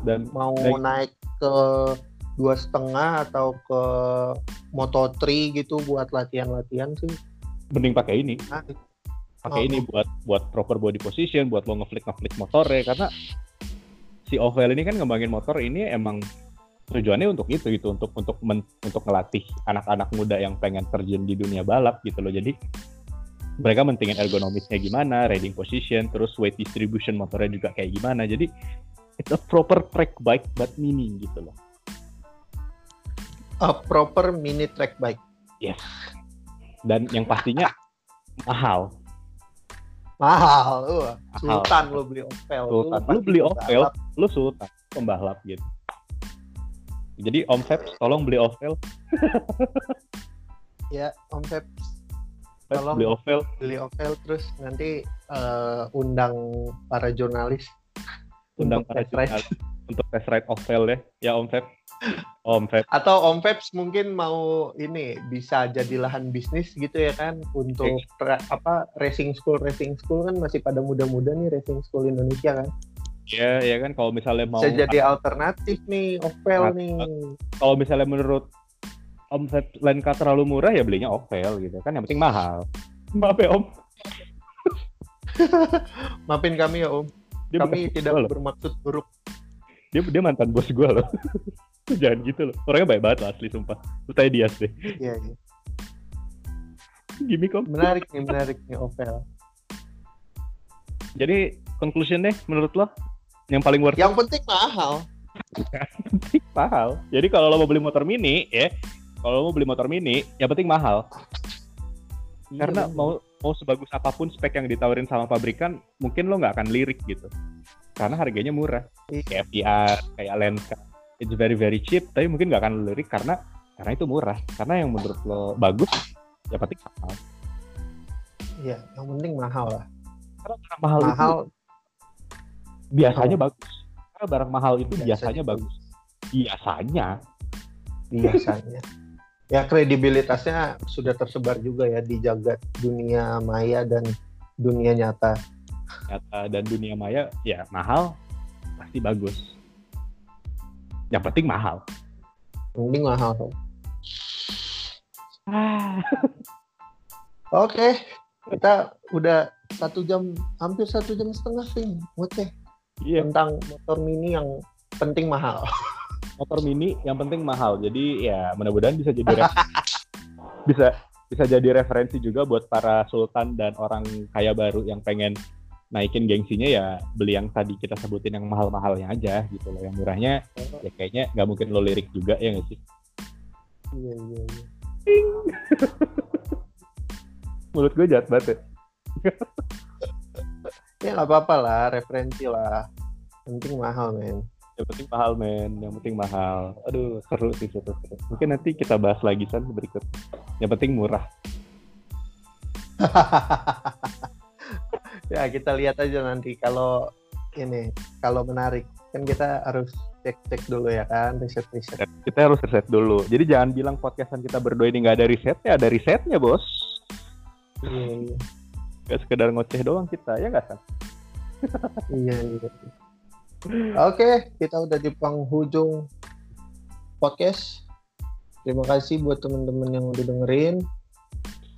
Dan mau Baik. naik ke dua setengah atau ke Moto3 gitu buat latihan-latihan sih. mending pakai ini. menarik. pakai Oh. ini buat buat proper body position, buat lo ngeflick ngeflick motornya karena si Ovel ini kan ngembangin motor ini emang tujuannya untuk itu gitu untuk untuk men- untuk ngelatih anak-anak muda yang pengen terjun di dunia balap gitu loh. Jadi mereka mentingin ergonomisnya gimana, riding position, terus weight distribution motornya juga kayak gimana. Jadi it's a proper track bike but mini gitu loh. A proper mini track bike. Yes. Dan yang pastinya mahal. Mahal, uh, Mahal. sultan lo beli Opel. Sultan. Lu pasti beli Opel, lu sultan, pembalap gitu. Jadi Om Feb, tolong beli Opel, Ya, Om Feb Feb, Tolong. beli Opel. beli Opel terus nanti eh, undang para jurnalis Undang para jurnalis untuk test ride Opel ya. Ya Om Feb. Om Feb. Atau Om Febs mungkin mau ini bisa jadi lahan bisnis gitu ya kan untuk ra- apa racing school racing school kan masih pada muda-muda nih racing school Indonesia kan. Ya, ya kan kalau misalnya mau Bisa jadi alternatif nih Opel At- nih. kalau misalnya menurut Om Feb Lenka terlalu murah ya belinya Opel gitu kan yang penting mahal. Maaf ya Om. Maafin kami ya Om. Dia kami tidak loh. bermaksud buruk. Dia dia mantan bos gue loh. Jangan gitu loh. Orangnya baik banget loh asli sumpah. Lu tanya Dias deh. Iya, iya. Gimik Om. Menarik nih, menarik nih Opel. Jadi conclusion deh menurut lo yang paling worth it Yang penting mahal. penting mahal. Jadi kalau lo mau beli motor mini ya, kalau lo mau beli motor mini, yang penting mahal. Karena Iya, mau mau sebagus apa pun spek yang ditawarin sama pabrikan, mungkin lo nggak akan lirik gitu. Karena harganya murah. Iya. Kayak FDR, kayak Lenka, it's very very cheap, tapi mungkin nggak akan lirik karena karena itu murah. Karena yang menurut lo bagus, ya penting mahal. Iya, yang penting mahal lah. Karena barang mahal, itu Biasanya bagus. Karena barang mahal itu Biasanya biasanya bagus. Biasanya. biasanya. ya kredibilitasnya sudah tersebar juga ya di jagat dunia maya dan dunia nyata. nyata dan dunia maya ya mahal pasti bagus yang penting mahal Yang penting mahal. ah Oke, kita udah satu jam, hampir satu jam setengah sih, ngoceh iya tentang motor mini yang penting mahal. motor mini yang penting mahal jadi ya mudah-mudahan bisa jadi bisa bisa jadi referensi juga buat para sultan dan orang kaya baru yang pengen naikin gengsinya ya beli yang tadi kita sebutin yang mahal-mahalnya aja gitu loh yang murahnya ya kayaknya nggak mungkin lo lirik juga ya nggak sih Iya iya iya. menurut gue jahat banget ya. Ya nggak apa-apa lah, referensi lah. Penting mahal men. yang penting mahal men yang penting mahal aduh seru sih seru, seru. mungkin nanti kita bahas lagi san berikut yang penting murah ya kita lihat aja nanti kalau ini kalau menarik kan kita harus cek-cek dulu ya kan riset-riset. kita harus riset dulu jadi jangan bilang podcastan kita berdua ini nggak ada risetnya ada risetnya bos Iya iya. Gak sekedar ngoceh doang kita ya nggak san iya, iya. Oke, kita udah di penghujung podcast. Terima kasih buat teman-teman yang udah dengerin.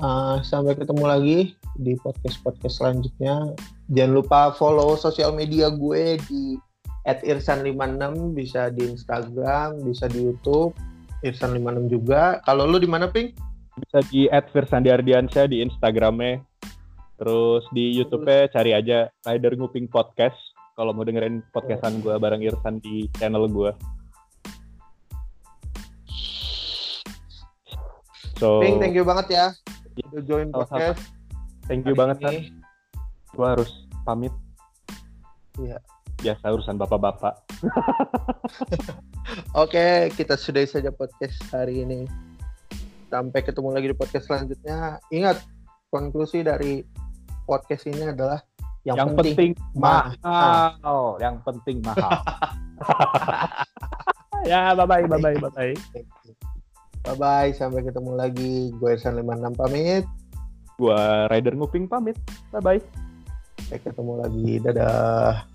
Uh, sampai ketemu lagi di podcast-podcast selanjutnya. Jangan lupa follow sosial media gue di @irsan56 bisa di Instagram, bisa di YouTube. Irsan56 juga. Kalau lu di mana, Pink? bisa di @firsandiardiansyah di Instagramnya terus di YouTube-nya cari aja Rider Nguping Podcast kalau mau dengerin podcastan gue bareng Irsan di channel gue so Pink, thank you banget ya. Iya. Udah join podcast. thank you hari banget. San gue harus pamit Iya. biasa urusan bapak-bapak. Oke, kita sudahi saja podcast hari ini. Sampai ketemu lagi di podcast selanjutnya. Ingat, konklusi dari podcast ini adalah yang, Yang, penting, penting, mahal. mahal. Yang penting mahal. ya, bye-bye, bye-bye, bye-bye. Bye bye, sampai ketemu lagi. Gue Irsan 56 pamit. Gua Rider Nguping pamit. Bye-bye. Sampai ketemu lagi. Dadah.